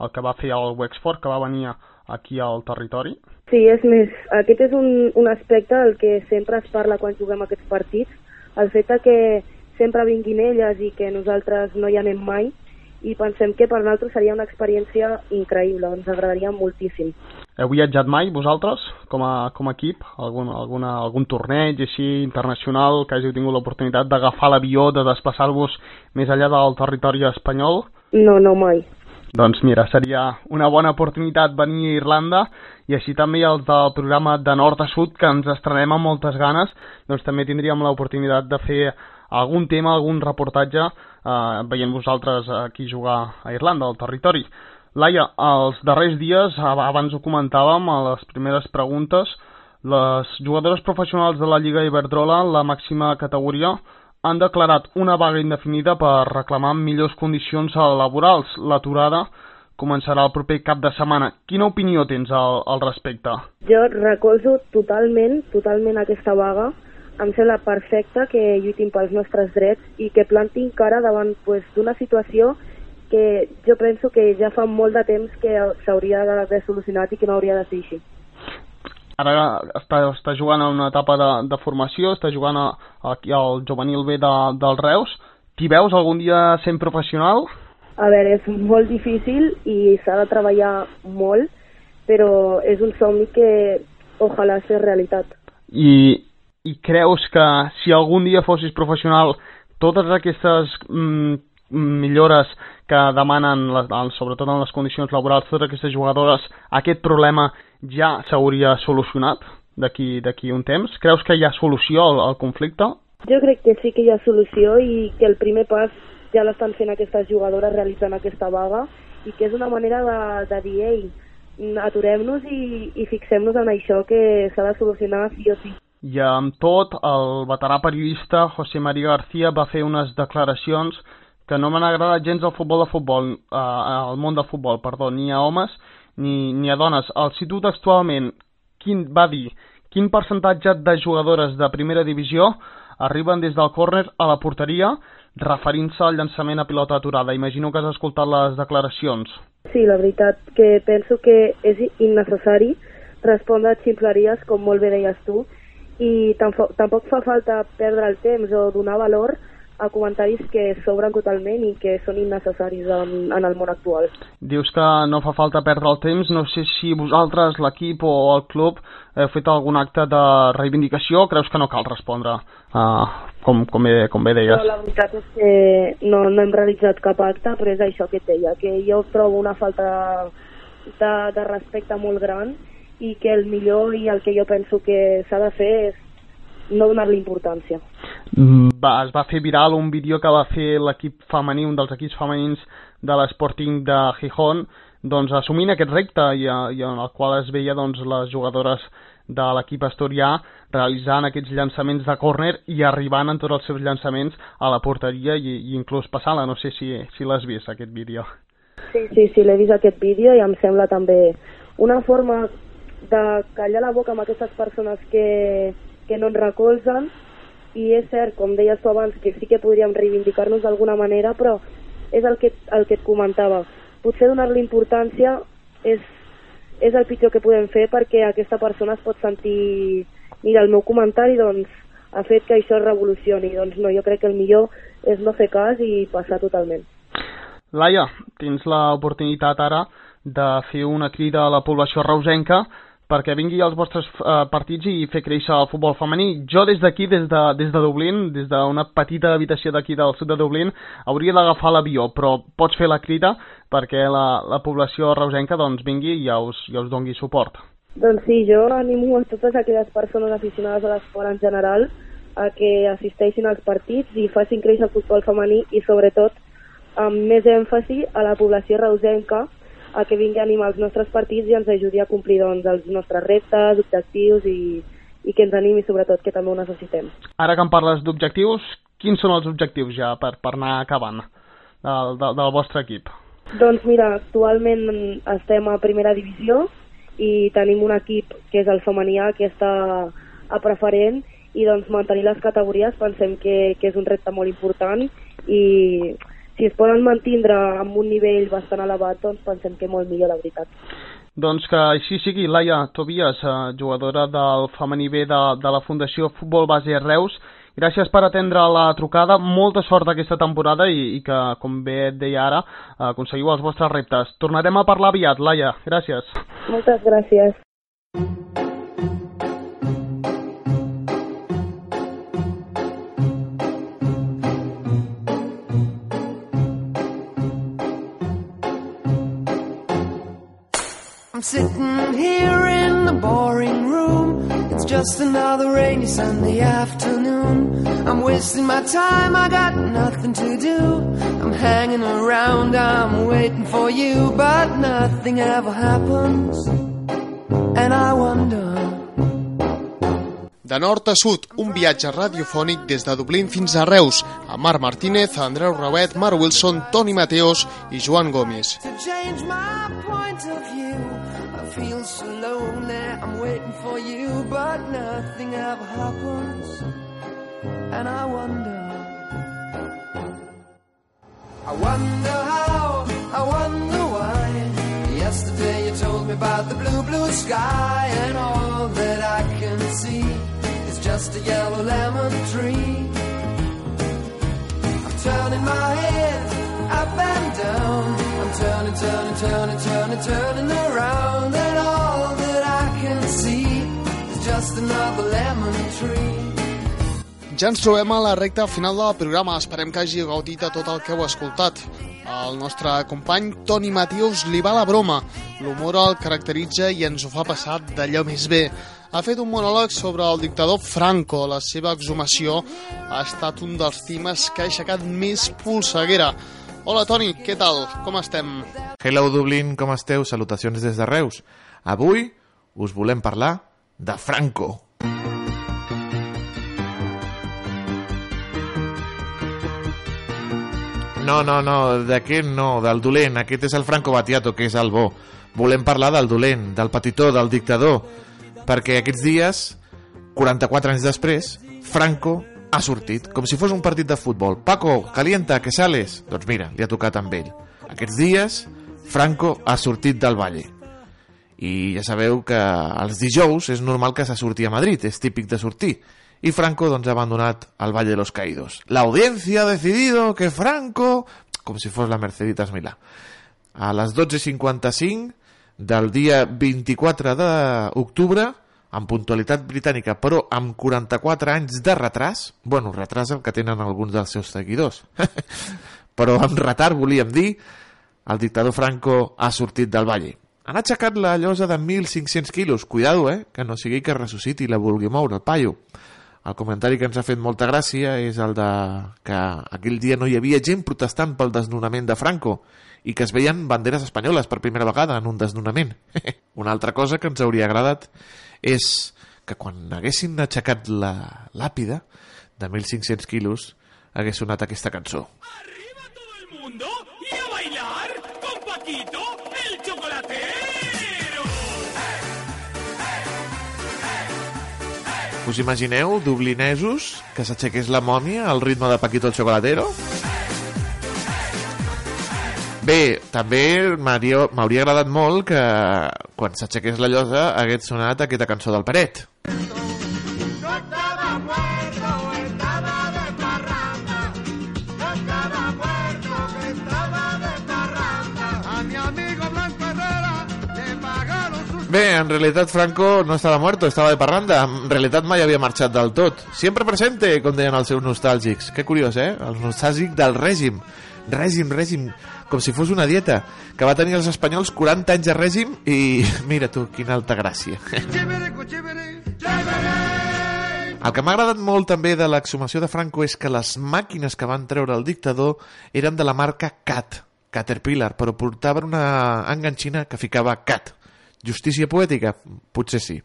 el que va fer el Wexford, que va venir aquí al territori? Sí, és més, aquest és un, un aspecte del que sempre es parla quan juguem aquests partits, el fet que sempre vinguin elles i que nosaltres no hi anem mai, i pensem que per nosaltres seria una experiència increïble, ens agradaria moltíssim. Heu viatjat mai, vosaltres, com a, com a equip? Algun, alguna, algun torneig així internacional que hàgiu tingut l'oportunitat d'agafar l'avió, de desplaçar-vos més enllà del territori espanyol? No, no mai. Doncs mira, seria una bona oportunitat venir a Irlanda i així també els del programa de nord a sud, que ens estrenem amb moltes ganes, doncs també tindríem l'oportunitat de fer algun tema, algun reportatge, eh, veient vosaltres aquí jugar a Irlanda, al territori. Laia, els darrers dies, ab- abans ho comentàvem a les primeres preguntes, les jugadores professionals de la Lliga Iberdrola, la màxima categoria, han declarat una vaga indefinida per reclamar millors condicions laborals. L'aturada començarà el proper cap de setmana. Quina opinió tens al, al respecte? Jo recolzo totalment, totalment aquesta vaga. em sembla perfecte que lluitin pels nostres drets i que plantin cara davant pues, d'una situació que jo penso que ja fa molt de temps que s'hauria d'haver solucionat i que no hauria de ser així. Ara està, està jugant a una etapa de, de formació, està jugant a, aquí al juvenil B de, del Reus. T'hi veus algun dia sent professional? A veure, és molt difícil i s'ha de treballar molt, però és un somni que ojalà sigui realitat. I, I creus que si algun dia fossis professional, totes aquestes mm, millores que demanen, sobretot en les condicions laborals, totes aquestes jugadores, aquest problema ja s'hauria solucionat d'aquí d'aquí un temps? Creus que hi ha solució al, al conflicte? Jo crec que sí que hi ha solució i que el primer pas ja l'estan fent aquestes jugadores realitzant aquesta vaga i que és una manera de, de dir, ei, aturem-nos i, i fixem-nos en això que s'ha de solucionar sí o sí. I amb tot, el veterà periodista José María García va fer unes declaracions que no m'han agradat gens al futbol de futbol, eh, al món del futbol, perdó, ni a homes ni, ni a dones. El cito textualment, quin, va dir, quin percentatge de jugadores de primera divisió arriben des del córner a la porteria referint-se al llançament a pilota aturada. Imagino que has escoltat les declaracions. Sí, la veritat que penso que és innecessari respondre a ximpleries, com molt bé deies tu, i tampoc, tampoc fa falta perdre el temps o donar valor a comentaris que sobren totalment i que són innecessaris en, en el món actual. Dius que no fa falta perdre el temps, no sé si vosaltres, l'equip o el club, heu fet algun acte de reivindicació o creus que no cal respondre, uh, com, com, bé, com bé deies? Però la veritat és que no, no hem realitzat cap acte, però és això que et deia, que jo trobo una falta de, de respecte molt gran i que el millor i el que jo penso que s'ha de fer és no donar-li importància. Mm, Va, es va fer viral un vídeo que va fer l'equip femení, un dels equips femenins de l'Sporting de Gijón, doncs assumint aquest repte i, eh, i en el qual es veia doncs, les jugadores de l'equip asturià realitzant aquests llançaments de córner i arribant en tots els seus llançaments a la porteria i, i inclús passant-la. No sé si, si l'has vist, aquest vídeo. Sí, sí, sí, l'he vist aquest vídeo i em sembla també una forma de callar la boca amb aquestes persones que, que no ens recolzen i és cert, com deies tu abans, que sí que podríem reivindicar-nos d'alguna manera, però és el que, el que et comentava. Potser donar-li importància és, és el pitjor que podem fer perquè aquesta persona es pot sentir mira, el meu comentari doncs, ha fet que això es revolucioni. Doncs no, jo crec que el millor és no fer cas i passar totalment. Laia, tens l'oportunitat ara de fer una crida a la població reusenca perquè vingui als vostres eh, partits i fer créixer el futbol femení. Jo des d'aquí, des, de, des de Dublín, des d'una petita habitació d'aquí del sud de Dublín, hauria d'agafar l'avió, però pots fer la crida perquè la, la població reusenca doncs, vingui i ja us, ja us dongui suport. Doncs sí, jo animo a totes aquelles persones aficionades a l'esport en general a que assisteixin als partits i facin créixer el futbol femení i sobretot amb més èmfasi a la població reusenca a que vingui a animar els nostres partits i ens ajudi a complir doncs, els nostres reptes, objectius i, i que ens animi sobretot, que també ho necessitem. Ara que em parles d'objectius, quins són els objectius ja per, per anar acabant del, del, del vostre equip? Doncs mira, actualment estem a primera divisió i tenim un equip que és el femenià que està a preferent i doncs mantenir les categories pensem que, que és un repte molt important i si es poden mantindre amb un nivell bastant elevat doncs pensem que molt millor, la veritat. Doncs que així sigui, Laia Tobias, eh, jugadora del femení B de, de la Fundació Futbol Base Reus, gràcies per atendre la trucada, molta sort aquesta temporada i, i que, com bé et deia ara, aconseguiu els vostres reptes. Tornarem a parlar aviat, Laia, gràcies. Moltes gràcies. Sitting here in the boring room. It's just another rainy Sunday afternoon. I'm wasting my time, I got nothing to do. I'm hanging around, I'm waiting for you, but nothing ever happens. And I wonder. De nord a sud, un viatge radiofònic des de Dublín fins a Reus, amb Marc Martínez, Andreu Rauet, Marc Wilson, Toni Mateos i Joan Gomis. to feel so lonely, I'm waiting for you, but nothing ever happens. and I wonder. I wonder how, I wonder why. Yesterday you told me about the blue, blue sky, and all that I can see is just a yellow lemon tree. I'm turning my head up and down. I'm turning, turning, turning, turning, turning around, and all that I can see is just another lemon tree. Ja ens trobem a la recta final del programa. Esperem que hagi gaudit de tot el que heu escoltat. El nostre company Toni Matius li va la broma. L'humor el caracteritza i ens ho fa passar d'allò més bé. Ha fet un monòleg sobre el dictador Franco. La seva exhumació ha estat un dels temes que ha aixecat més polseguera. Hola, Toni, què tal? Com estem? Hello, Dublín, com esteu? Salutacions des de Reus. Avui us volem parlar de Franco. No, no, no, d'aquest no, del dolent. Aquest és el Franco Battiato, que és el bo. Volem parlar del dolent, del petitó, del dictador, perquè aquests dies, 44 anys després, Franco ha sortit, com si fos un partit de futbol. Paco, calienta, que sales? Doncs mira, li ha tocat amb ell. Aquests dies, Franco ha sortit del Valle. I ja sabeu que els dijous és normal que se surti a Madrid, és típic de sortir. Y Franco doncs, ha abandonat el Valle de los Caídos. La ha decidido que Franco, com si fos la Merceditas Milà, a les 12.55 del dia 24 d'octubre, amb puntualitat britànica, però amb 44 anys de retras, bueno, retras el que tenen alguns dels seus seguidors, però amb retard volíem dir, el dictador Franco ha sortit del Valle. Han aixecat la llosa de 1.500 quilos, cuidado, eh, que no sigui que ressusciti i la vulgui moure, el paio. El comentari que ens ha fet molta gràcia és el de que aquell dia no hi havia gent protestant pel desnonament de Franco i que es veien banderes espanyoles per primera vegada en un desnonament. Una altra cosa que ens hauria agradat és que quan haguessin aixecat la làpida de 1.500 quilos hagués sonat aquesta cançó. ¡Arriba todo el mundo! ¡Y a bailar con Paquito, el chocolatero! Us imagineu, dublinesos, que s'aixequés la mòmia al ritme de Paquito el Chocolatero? Bé, també m'hauria agradat molt que quan s'aixequés la llosa hagués sonat aquesta cançó del Peret. Bé, en realitat Franco no estava muerto, estava de parranda. En realitat mai havia marxat del tot. Sempre presente, com deien els seus nostàlgics. Que curiós, eh? El nostàlgic del règim. Règim, règim, com si fos una dieta. Que va tenir els espanyols 40 anys de règim i mira tu, quina alta gràcia. El que m'ha agradat molt també de l'exhumació de Franco és que les màquines que van treure el dictador eren de la marca CAT, Caterpillar, però portaven una enganxina que ficava CAT. Justícia poètica? Potser sí.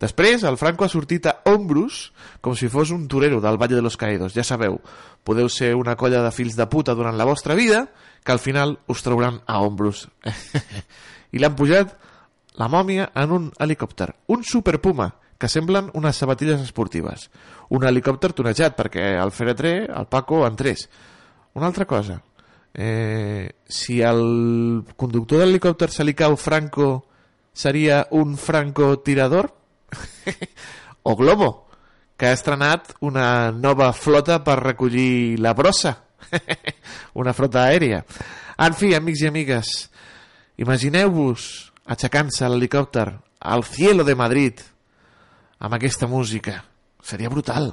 Després, el Franco ha sortit a ombros com si fos un torero del Valle de los Caídos. Ja sabeu, podeu ser una colla de fills de puta durant la vostra vida que al final us trauran a ombros. I l'han pujat la mòmia en un helicòpter. Un superpuma, que semblen unes sabatilles esportives. Un helicòpter tonejat perquè el Feretre, el Paco, entrés. Una altra cosa, eh, si el conductor de l'helicòpter se li cau Franco seria un francotirador? o Globo, que ha estrenat una nova flota per recollir la brossa. una flota aèria. En fi, amics i amigues, imagineu-vos aixecant-se l'helicòpter al cielo de Madrid amb aquesta música. Seria brutal.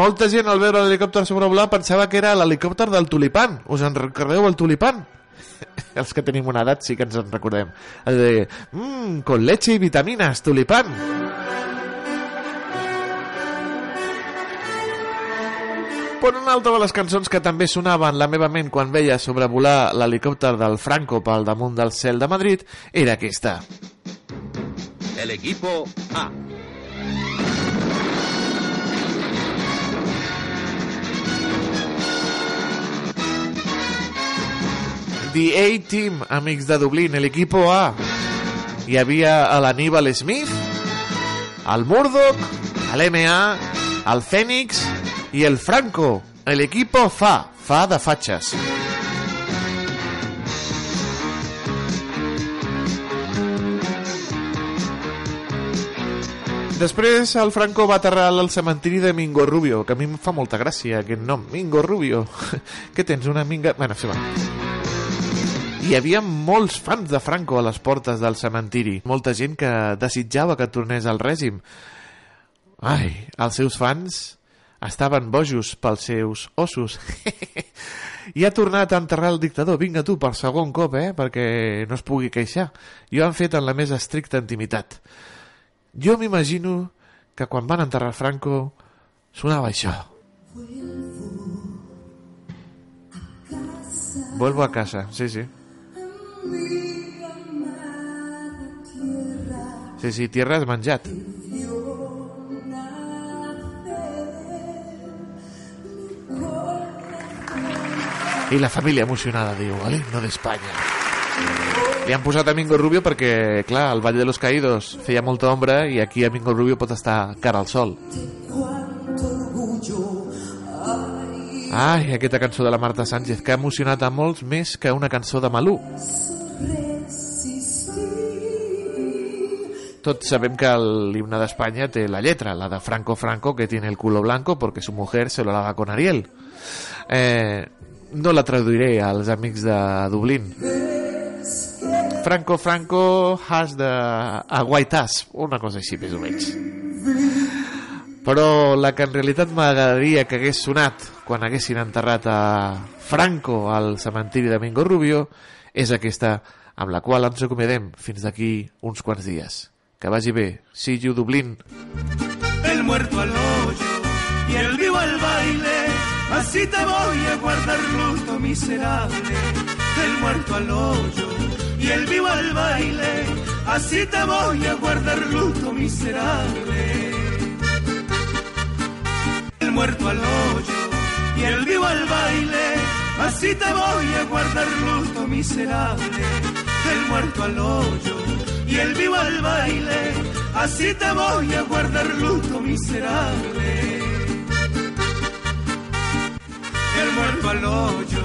Molta gent al veure l'helicòpter sobrevolar pensava que era l'helicòpter del tulipan. Us en recordeu el tulipan? Els que tenim una edat sí que ens en recordem. El de, mmm, con leche y vitaminas, tulipan. Però una altra de les cançons que també sonava en la meva ment quan veia sobrevolar l'helicòpter del Franco pel damunt del cel de Madrid era aquesta. El equipo A. The A-Team, amics de Dublín, el equipo A. Hi havia a l'Aníbal Smith, el Murdoch, l'MA, el Fènix i el Franco. El equipo Fa, Fa de fatxes. Després el Franco va aterrar al cementiri de Mingo Rubio, que a mi em fa molta gràcia aquest nom, Mingo Rubio. Què tens, una minga... Bueno, sí, va. Hi havia molts fans de Franco a les portes del cementiri. Molta gent que desitjava que tornés al règim. Ai, els seus fans estaven bojos pels seus ossos. I ha tornat a enterrar el dictador. Vinga tu, per segon cop, eh? Perquè no es pugui queixar. I ho han fet en la més estricta intimitat. Jo m'imagino que quan van enterrar Franco sonava això. Vuelvo a casa, sí, sí. Sí, sí, tierra has menjat. I la família emocionada diu, el himno d'Espanya. Li han posat a Mingo Rubio perquè, clar, al Valle de los Caídos feia molta ombra i aquí a Mingo Rubio pot estar cara al sol. Ai, aquesta cançó de la Marta Sánchez, que ha emocionat a molts més que una cançó de Malú. Tots sabem que l'himne d'Espanya té la lletra, la de Franco Franco, que tiene el culo blanco porque su mujer se lo lava con Ariel. Eh, no la traduiré als amics de Dublín. Franco Franco has de... a white ass, una cosa així més o menys. Però la que en realitat m'agradaria que hagués sonat quan haguessin enterrat a Franco al cementiri de Mingo Rubio és aquesta amb la qual ens acomodem fins d'aquí uns quants dies. Que vagi bé. See you, Dublín. El muerto al hoyo y el vivo al baile. Así te voy a guardar luto miserable. El muerto al hoyo y el vivo al baile. Así te voy a guardar luto miserable. El muerto al hoyo y el vivo al baile. Así te voy a guardar luto miserable. El muerto al hoyo y el vivo al baile. Así te voy a guardar luto miserable. El muerto al hoyo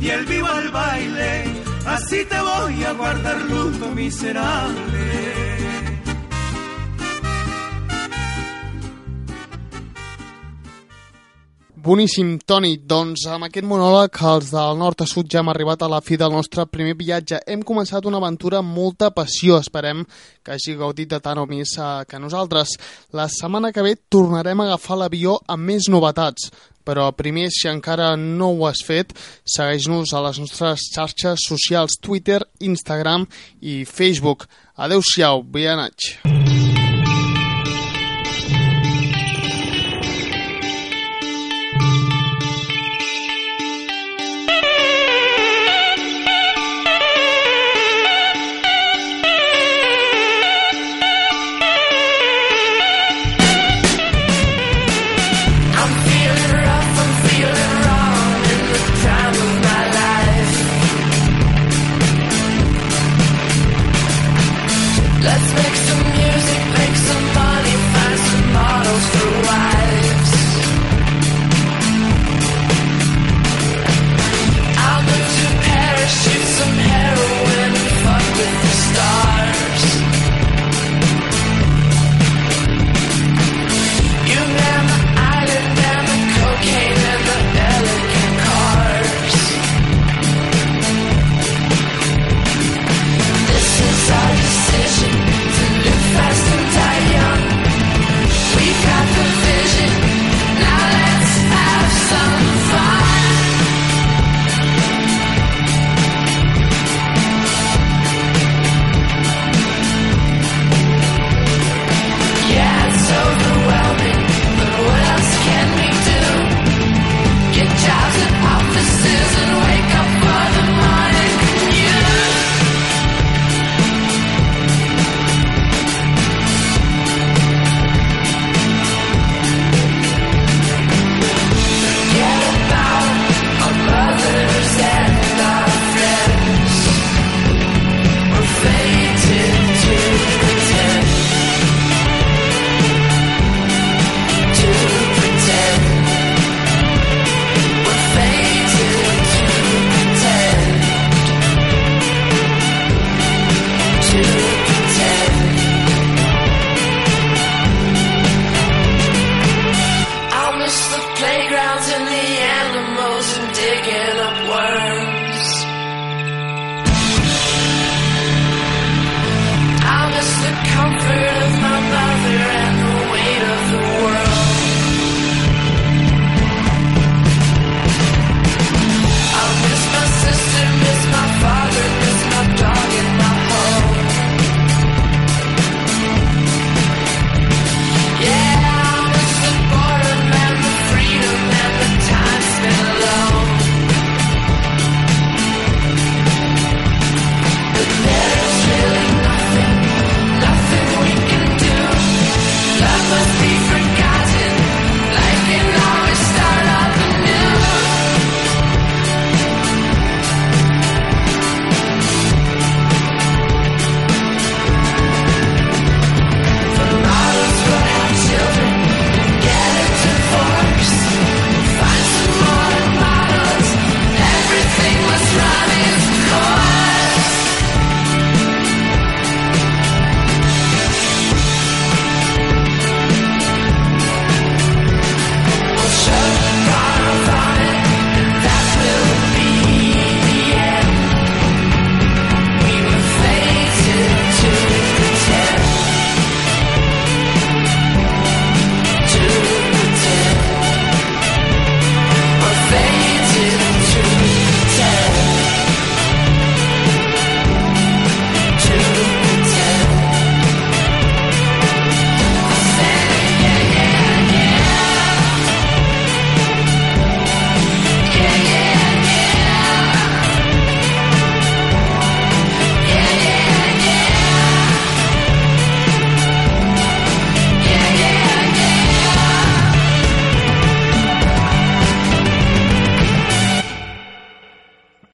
y el vivo al baile. Así te voy a guardar luto miserable. Boníssim, Toni. Doncs amb aquest monòleg els del nord a sud ja hem arribat a la fi del nostre primer viatge. Hem començat una aventura amb molta passió. Esperem que hagi gaudit de tant o més eh, que nosaltres. La setmana que ve tornarem a agafar l'avió amb més novetats. Però primer, si encara no ho has fet, segueix-nos a les nostres xarxes socials Twitter, Instagram i Facebook. Adeu-siau, vianatge.